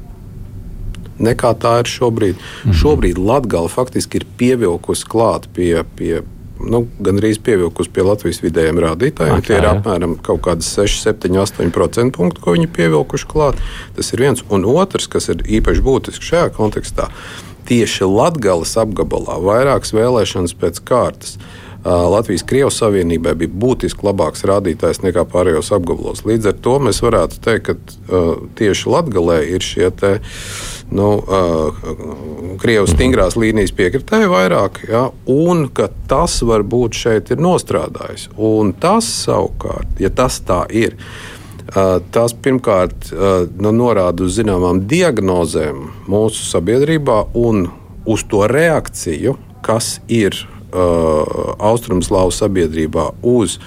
nekā tā ir šobrīd. Mm -hmm. Šobrīd Latvija faktiski ir pievilkusi klāt pie, pie nu, gandrīz pievilkusi pie Latvijas vidējiem rādītājiem. Okay, Tie ir apmēram kaut kādas 6, 7, 8% punktu, ko viņi pievilkuši klāt. Tas ir viens. Un otrs, kas ir īpaši būtisks šajā kontekstā, tieši Latvijas apgabalā vairākas vēlēšanas pēc kārtas. Latvijas-Krievijas Savienībai bija būtiski labāks rādītājs nekā pārējos apgabalos. Līdz ar to mēs varētu teikt, ka uh, tieši Latvijā ir šie te, nu, uh, Krievijas stingrās līnijas piekritēji vairāk, ja, un ka tas varbūt šeit ir nostrādājis. Un tas savukārt, ja tas tā ir, uh, tas pirmkārt uh, nu, norāda uz zināmām diagnozēm mūsu sabiedrībā un uz to reakciju, kas ir uh, Austrumslāvu sabiedrībā uz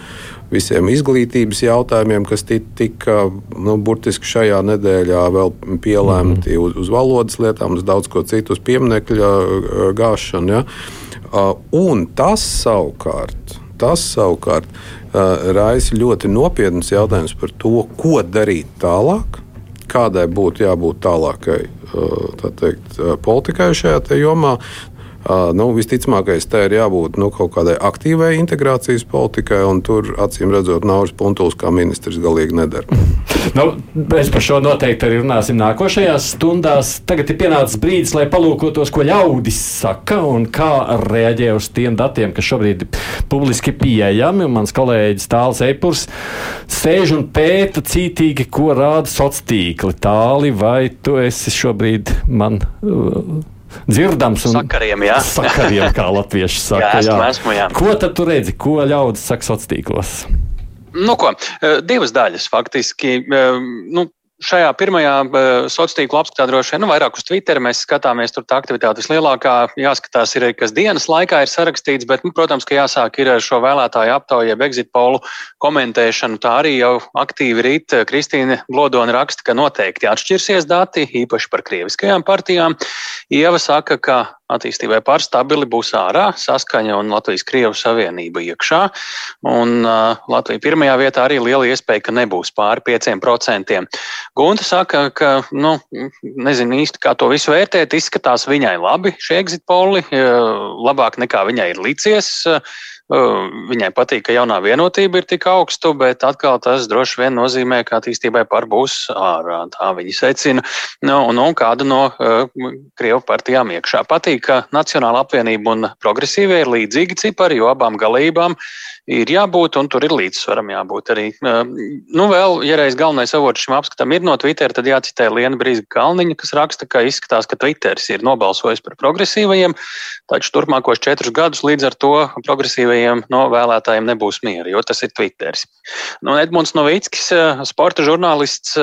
visiem izglītības jautājumiem, kas tika nu, burtiski šajā nedēļā vēl pielēmti mm -hmm. uz, uz valodas lietām, uz daudz ko citu, uz pieminiekļa uh, gāšanu. Ja? Un tas savukārt, tas savukārt raisa ļoti nopietnus jautājumus par to, ko darīt tālāk, kādai būtu jābūt tālākai tā teikt, politikai šajā jomā. Nu, visticamākais, tā ir jābūt nu, kaut kādai aktīvai integrācijas politikai, un tur acīm redzot, Nauris Puntuls kā ministrs galīgi nedara. nu, mēs par šo noteikti arī runāsim nākošajās stundās. Tagad ir pienācis brīdis, lai palūkotos, ko ļaudis saka un kā reaģē uz tiem datiem, kas šobrīd ir publiski pieejami. Mans kolēģis Tāls Eipurs sēž un pēta cītīgi, ko rāda sociālā tīkli. Tāli, vai tu esi šobrīd man? Uh, dzirdams un sakariem, jā. sakariem kā latvieši saka. jā, esmu, jā. Esmu, jā. Ko tad tu redzi, ko ļaudis saka sociālos tīklos? Nu, ko, eh, divas daļas faktiski. Eh, nu, Šajā pirmajā uh, sociālā tīkla apskatā droši vien nu, vairāk uz Twitter mēs skatāmies, tur tā aktivitāte vislielākā. Jāskatās, ir, kas dienas laikā ir sarakstīts, bet, nu, protams, ka jāsāk ar šo vēlētāju aptauju, jeb exit polu komentēšanu. Tā arī jau aktīvi rīt Kristīne Glodona raksta, ka noteikti atšķirsies dati, īpaši par krieviskajām partijām. Ieva saka, ka attīstībai par stabili būs ārā saskaņa un Latvijas-Krievu savienība iekšā. Un uh, Latvija pirmajā vietā arī liela iespēja, ka nebūs pāri 5%. Gunta saka, ka, nu, nezinu īsti, kā to visu vērtēt, izskatās viņai labi šie exit poli, labāk nekā viņai ir licies. Uh, Viņai patīk, ka jaunā vienotība ir tik augsta, bet atkal tas droši vien nozīmē, ka attīstībai par būs ārā. Tā viņi secina. Nu, un, un kāda no uh, Krievu partijām iekšā patīk, ka Nacionāla apvienība un progresīvie ir līdzīgi cipari, jo abām galībām ir jābūt, un tur ir līdzsvaram jābūt arī. Nu, vēl, ja reiz galvenais avots šim apskatam ir no Twitter, tad jācitē Liena Brīsga Kalniņa, kas raksta, ka izskatās, ka Twitters ir nobalsojis par progresīvajiem, taču turpmākos četrus gadus līdz ar to progresīvajiem no vēlētājiem nebūs miera, jo tas ir Twitters. Nu, Edmunds Novickis, sporta žurnālists,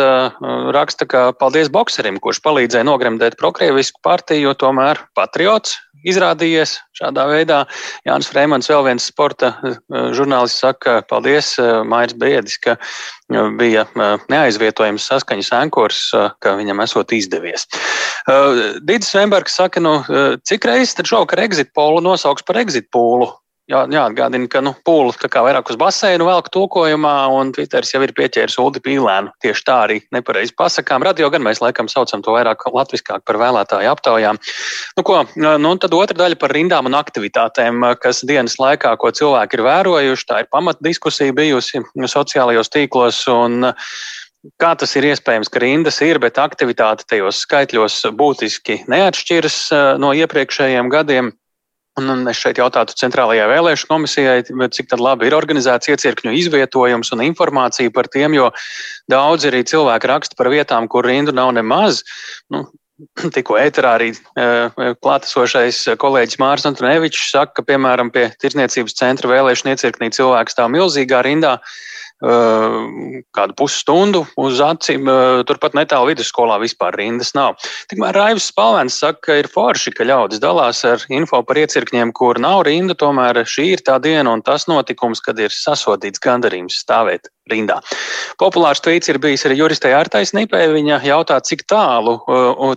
raksta, ka paldies bokserim, kurš palīdzēja nogremdēt prokrievisku partiju, jo tomēr patriots izrādījies šādā veidā. Jānis Freimans, vēl viens sporta eh, žurnālists, saka, paldies, eh, Mairs Briedis, ka eh, bija neaizvietojams saskaņas ankurs, ka viņam esot izdevies. Dīdis Vembergs saka, nu, cik reizes tad šovakar exit polu nosauks par exit pūlu? Jā, jāatgādina, ka nu, kā vairāk uz baseinu velk tulkojumā, un Twitteris jau ir pieķēris Ulu Pīlēnu. Tieši tā arī nepareizi pasakām. Radio gan mēs laikam saucam to vairāk latviskāk par vēlētāju aptaujām. Nu, ko, nu, tad otra daļa par rindām un aktivitātēm, kas dienas laikā, ko cilvēki ir vērojuši, tā ir pamatdiskusija bijusi sociālajos tīklos. Un, Kā tas ir iespējams, ka rindas ir, bet aktivitāte tajos skaitļos būtiski neatšķiras eh, no iepriekšējiem gadiem? Un, un es šeit jautātu Centrālajai vēlēšanu komisijai, cik labi ir organizēts iecirkņu izvietojums un informācija par tiem, jo daudz arī cilvēki raksta par vietām, kur rindu nav nemaz. Nu, Tikko ēterā arī e, klātesošais kolēģis Mārcis Antonevičs saka, ka, piemēram, pie Tirzniecības centra vēlēšana iecirknī cilvēks stāv milzīgā rindā, kādu pusstundu uz acīm. Turpat netālu vidusskolā vispār rindas nav. Tikmēr Raivs Spalvens saka, ka ir forši, ka ļaudis dalās ar info par iecirkņiem, kur nav rinda. Tomēr šī ir tā diena un tas notikums, kad ir sasodīts gandarījums stāvēt rindā. Populārs tvīts ir bijis arī juristē Artais Nipē. Viņa jautā, cik tālu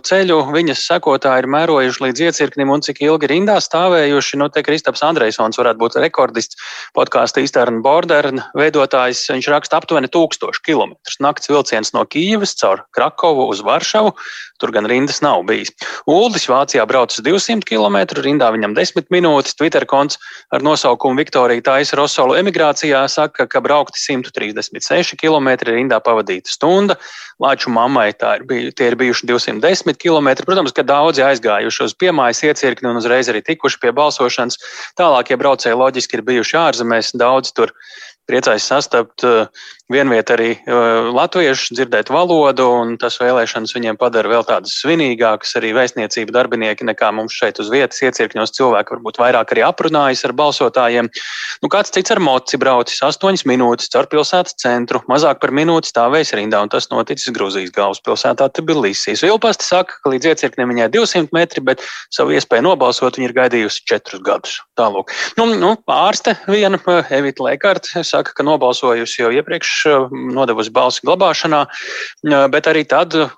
ceļu viņas sekotāji ir mērojuši līdz iecirknim un cik ilgi rindā stāvējuši. Nu, te Kristaps Andrejsons varētu būt rekordists podkāstu Eastern Border veidotājs. Viņš raksta aptuveni 1000 km. Nakts vilciens no Kīivas caur Krakovu uz Varšavu. Tur gan rindas nav bijis. Uldis Vācijā braucis 200 km, rindā viņam 10 minūtes. Twitter konts ar nosaukumu Viktorija Taisa Rosolu emigrācijā saka, ka braukti 136 km, rindā pavadīta stunda. Lāču mammai ir biju, tie ir bijuši 210 km. Protams, ka daudzi aizgājuši uz piemājas iecirkni un uzreiz arī tikuši pie balsošanas. Tālākie braucēji loģiski ir bijuši ārzemēs, daudz tur priecājos sastapt uh, vienviet arī uh, latviešu dzirdēt valodu, un tas vēlēšanas viņiem padara vēl tādas svinīgākas. Arī vēstniecību darbinieki nekā mums šeit uz vietas iecirkņos cilvēki varbūt vairāk arī aprunājas ar balsotājiem. Nu, kāds cits ar moci braucis 8 minūtes caur pilsētas centru, mazāk par minūti stāvējis rindā, un tas noticis Grūzijas galvaspilsētā Tbilisīs. Vilpasti saka, ka līdz iecirknim viņai 200 metri, bet savu iespēju nobalsot viņa ir gaidījusi 4 gadus. Tālūk. Nu, nu, ārste viena, Evita Lekārta, saka, ka nobalsojusi jau iepriekš Eh, nodevusi balsi glabāšanā, eh, bet arī tad eh,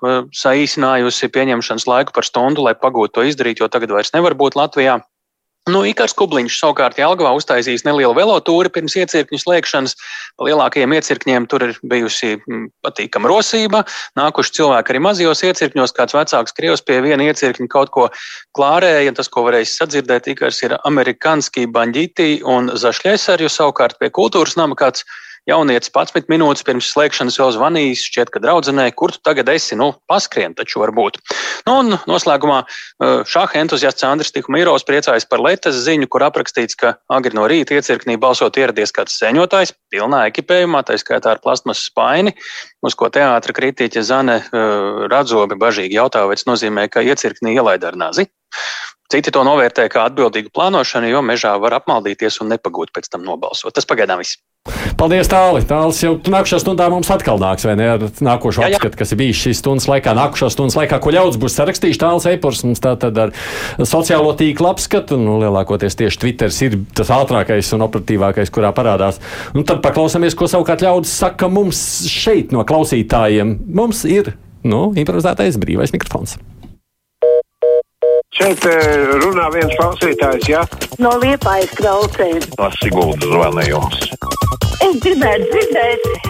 saīsinājusi pieņemšanas laiku par stundu, lai pagūtu to izdarīt, jo tagad vairs nevar būt Latvijā. Nu, Ikars Kubliņš savukārt Jelgavā uztaisījis nelielu velotūri pirms iecirkņu slēgšanas. Pa lielākajiem iecirkņiem tur ir bijusi mm, patīkama rosība. Nākuši cilvēki arī mazajos iecirkņos, kāds vecāks krievs pie viena iecirkņa kaut ko klārēja. Tas, ko varēs sadzirdēt, Ikars ir amerikanski baņģīti un zašļēsarju savukārt pie kultūras nama kāds Jaunietis 11 minūtes pirms slēgšanas jau zvanījis, šķiet, ka draudzenē, kur tu tagad esi, nu, paskrien taču varbūt. Nu, un noslēgumā uh, šāda entuziasts Andris Tikumirovs priecājas par Latvijas ziņu, kur aprakstīts, ka agri no rīta iecirknī balsot ieradies kāds sēņotājs, pilnā ekipējumā, tā skaitā ar plasmas spaini, uz ko teātra kritiķe Zane uh, Radzobe bažīgi jautā, vai tas nozīmē, ka iecirknī ielaida ar nazi. Citi to novērtē kā atbildīgu plānošanu, jo mežā var apmaldīties un nepagūt pēc tam nobalsot. Tas pagaidām viss. Paldies, Tāli. Tālis jau nākamajā stundā mums atkal nāks, vai ne? Ar nākošo apskatu, kas ir bijis šīs stundas laikā, nākošā stundas laikā, ko ļaudis būs sarakstījuši. Tālis Eipurs mums tā tad ar sociālo tīklu apskatu, nu, lielākoties tieši Twitters ir tas ātrākais un operatīvākais, kurā parādās. Un tad paklausāmies, ko savukārt ļaudis saka mums šeit no klausītājiem. Mums ir, nu, improvizētais brīvais mikrofons. Šeit runā viens klausītājs, ja? No liepājas klausēm. Tas ir gudrs zvanījums. Es gribētu dzirdēt.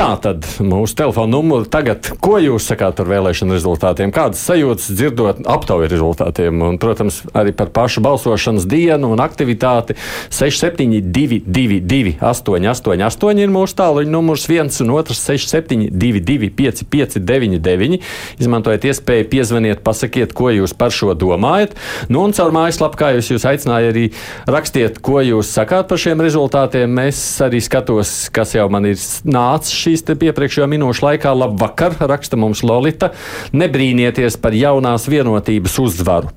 Tā tad mūsu telefona numuru tagad, ko jūs sakāt par vēlēšanu rezultātiem? Kādas sajūtas dzirdot aptaujas rezultātiem? Un, protams, arī par pašu balsošanas dienu un aktivitāti 6722, 888 ir mūsu tāluņa numurs, 1 un 2, 672, 559, Izmantojiet iespēju piezvaniet, pasakiet, ko jūs par šo domājat. Nu, un caur mājaslapu, kā jūs, jūs aicināju, arī rakstiet, ko jūs sakāt par šiem rezultātiem. Es arī skatos, kas jau man ir nācis šīs iepriekšējo minūšu laikā. Labvakar, raksta mums Lolita. Nebrīnieties par jaunās vienotības uzvaru.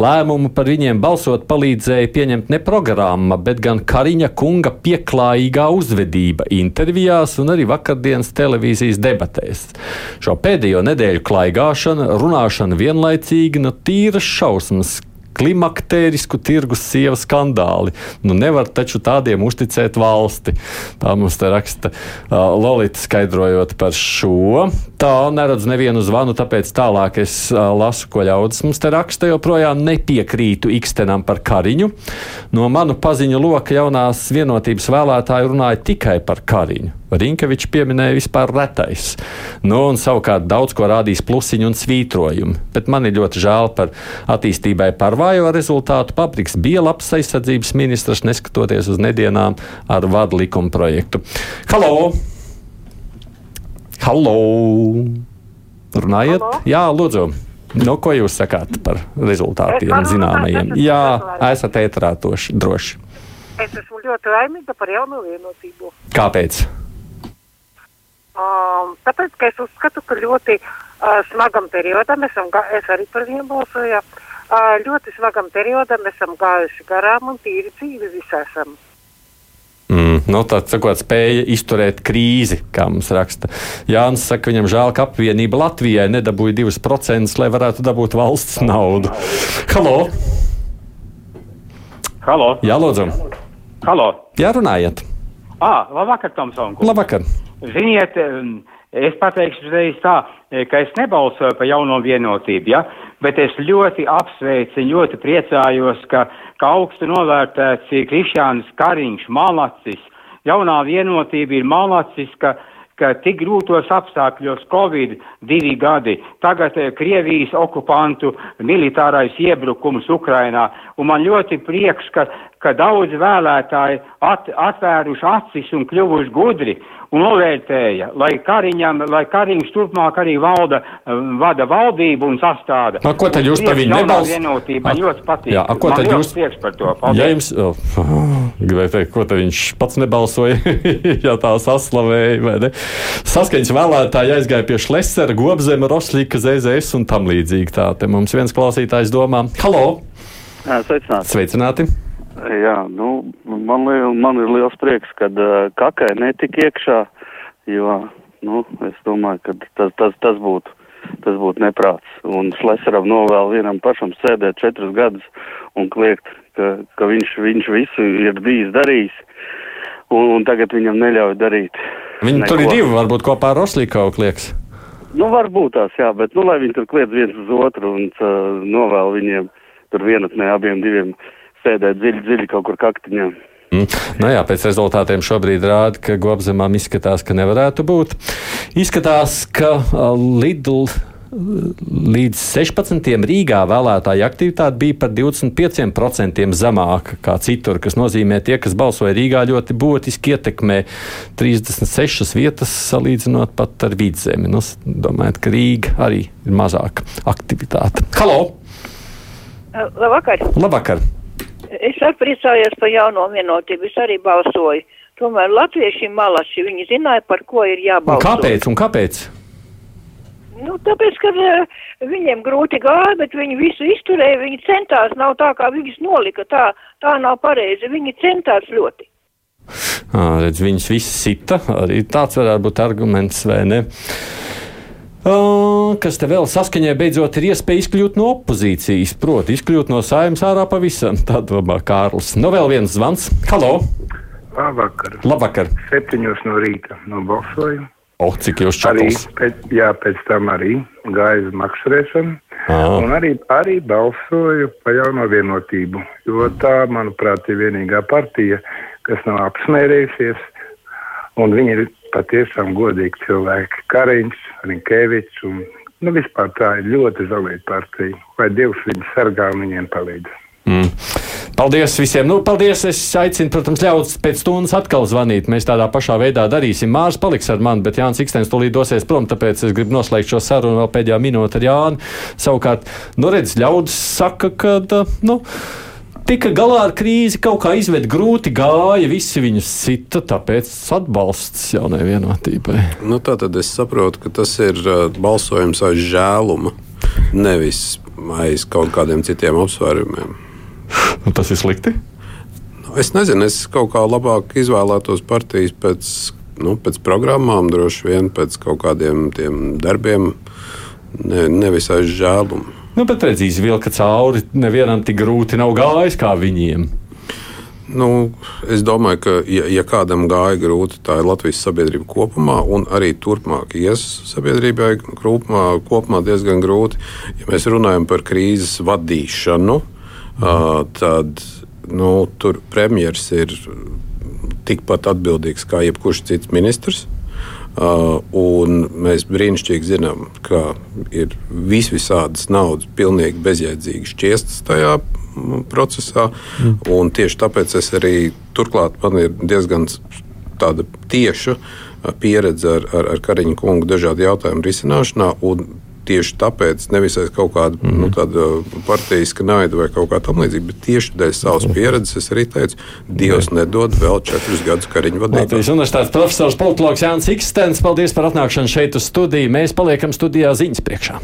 Lēmumu par viņiem balsot palīdzēja pieņemt ne programma, bet gan Kariņa kunga pieklājīgā uzvedība intervijās un arī vakardienas televīzijas debatēs. Šo pēdējo nedēļu klaigāšana, runāšana vienlaicīgi, nu tīras šausmas klimaktērisku tirgus sievas skandāli. Nu, nevar taču tādiem uzticēt valsti. Tā mums te raksta uh, Lolita skaidrojot par šo. Tā neredz nevienu zvanu, tāpēc tālāk es uh, lasu, ko ļaudis mums te raksta. Joprojām nepiekrītu Ikstenam par Kariņu. No manu paziņu loka jaunās vienotības vēlētāji runāja tikai par Kariņu. Rinkevičs pieminēja vispār retais. Nu, un savukārt daudz ko rādīs plusiņu un svītrojumu. Bet man ir ļoti žēl par attīstībai par vājo rezultātu. Papriks bija labs aizsardzības ministrs, neskatoties uz nedienām ar vadu likuma projektu. Halo! Halo! Runājiet? Halo? Jā, lūdzu! Nu, ko jūs sakāt par rezultātiem zināmajiem? Jā, esat ētrā droši. Es esmu ļoti laimīga par jauno vienotību. Kāpēc? Um, tāpēc, ka es uzskatu, ka ļoti uh, smagam periodam esam, es arī par viņiem balsoju, uh, ļoti smagam periodam esam gājuši garām un tīri dzīvi visi esam. Mm, nu, tā sakot, spēja izturēt krīzi, kā mums raksta. Jānis saka, viņam žēl, ka apvienība Latvijai nedabūja 2%, lai varētu dabūt valsts naudu. Halo! Halo! Jā, lūdzu! Halo! Jā, runājiet! Ah, labvakar, Tomson! Labvakar! Ziniet, es pateikšu uzreiz tā, ka es nebalsoju par jauno vienotību, ja? bet es ļoti apsveicu, ļoti priecājos, ka, ka augstu novērtēts ir Krišjāns Kariņš, Malacis. Jaunā vienotība ir Malacis, ka, ka tik grūtos apstākļos Covid divi gadi, tagad Krievijas okupantu militārais iebrukums Ukrainā, un man ļoti prieks, ka, ka daudz vēlētāji at, atvēruši acis un kļuvuši gudri un novērtēja, lai Kariņam, lai Kariņš turpmāk arī valda, vada valdību un sastāda. A, ko tad jūs par viņu nebalsojat? Vienotība man ļoti patīk. Jā, a, ko man tad jūs? prieks par to. Paldies. Ja jums, oh, gribēju teikt, ko tad viņš pats nebalsoja, ja tā saslavēja, vai ne? Saskaņas vēlētāji aizgāja pie Šlesera, Gobzema, Roslīka, ZZS un tam līdzīgi. Tā te mums viens klausītājs domā. Halo! Sveicināti! Sveicināti. Jā, nu, man, li, man ir liels prieks, ka uh, kakai netika iekšā, jo, nu, es domāju, ka tas, tas, tas būtu, tas būtu neprāts. Un Šlesaram novēl vienam pašam sēdēt četrus gadus un kliegt, ka, ka viņš, viņš visu ir bijis darījis, un, un tagad viņam neļauj darīt. Viņi neko. tur ir divi, varbūt kopā ar Roslīkau klieks. Nu, varbūt tās, jā, bet, nu, lai viņi tur kliedz viens uz otru un uh, novēl viņiem tur vienatnē abiem diviem sēdēt dziļi, dziļi kaut kur kaktiņā. Mm. Nu jā, pēc rezultātiem šobrīd rāda, ka Gobzemām izskatās, ka nevarētu būt. Izskatās, ka Lidl līdz 16. Rīgā vēlētāja aktivitāte bija par 25% zemāka kā citur, kas nozīmē, tie, kas balsoja Rīgā, ļoti būtiski ietekmē 36 vietas salīdzinot pat ar vidzemi. Nu, domājot, ka Rīga arī ir mazāka aktivitāte. Halo! Labvakar! Labvakar! Es arī priecājos par jauno vienotību, es arī balsoju. Tomēr latvieši malaši, viņi zināja, par ko ir jābalso. Un kāpēc? Un kāpēc? Nu, tāpēc, ka uh, viņiem grūti gāja, bet viņi visu izturēja, viņi centās, nav tā, kā viņas nolika, tā, tā nav pareizi, viņi centās ļoti. À, redz, viņas visas sita, arī tāds varētu būt arguments, vai ne? Kas te vēl saskaņai beidzot ir iespēja izkļūt no opozīcijas, proti, izkļūt no saimnes ārā pavisam. Tā domā Kārlis. Nu, vēl viens zvans. Halo! Labvakar! Labvakar! Septiņos no rīta nobalsoju. O, cik jūs čakals? Arī pēc, jā, pēc tam arī gāju uz maksurēšanu. Un arī, arī balsoju par jauno vienotību, jo tā, manuprāt, ir vienīgā partija, kas nav apsmērējusies, un viņi ir patiešām godīgi cilvēki. Kariņš, Rinkēvičs, un nu, vispār tā ir ļoti zelīta partija. Vai Dievs viņus sargā un viņiem palīdz. Mm. Paldies visiem! Nu, paldies! Es aicinu, protams, ļaudis pēc stundas atkal zvanīt. Mēs tādā pašā veidā darīsim. Mārs paliks ar mani, bet Jānis Ikstens tūlīt dosies prom, tāpēc es gribu noslēgt šo sarunu vēl pēdējā minūte ar Jānu. Savukārt, nu redz, ļaudis saka, ka, nu, tika galā ar krīzi, kaut kā izved grūti gāja, visi viņus sita, tāpēc atbalsts jaunai vienotībai. Nu, tā tad es saprotu, ka tas ir uh, balsojums aiz žēluma, nevis aiz kaut kādiem citiem apsvērumiem. Nu, tas ir slikti. Nu, es nezinu, es kaut kā labāk izvēlētos partijas pēc, nu, pēc programmām, droši vien pēc kaut kādiem darbiem, ne, nevis aiz žēlumu. Nu, bet redzīs, vilka cauri nevienam tik grūti nav gājis kā viņiem. Nu, es domāju, ka, ja, ja kādam gāja grūti, tā ir Latvijas sabiedrība kopumā, un arī turpmāk ies sabiedrībai kopumā, kopumā diezgan grūti. Ja mēs runājam par krīzes vadīšanu, Uh, tad nu, tur premjerministrs ir tikpat atbildīgs kā jebkurš cits ministrs. Uh, mēs brīnišķīgi zinām, ka ir vis visādas naudas, pilnīgi bezjēdzīgi šķiestas tajā procesā. Mm. Tieši tāpēc es arī turklāt man ir diezgan tieša pieredze ar, ar, ar Kariņa kungu dažādu jautājumu risināšanā. Tieši tāpēc, nevis aiz kaut kāda mm. nu, uh, partijas naida vai kaut kā tamlīdzīga, bet tieši dēļ savas pieredzes es arī teicu, Dievs nedod vēl četrus gadus kariņu vadību. Latvijas Universitātes profesors politologs Jānis Ikstens, paldies par atnākšanu šeit uz studiju. Mēs paliekam studijā ziņas priekšā.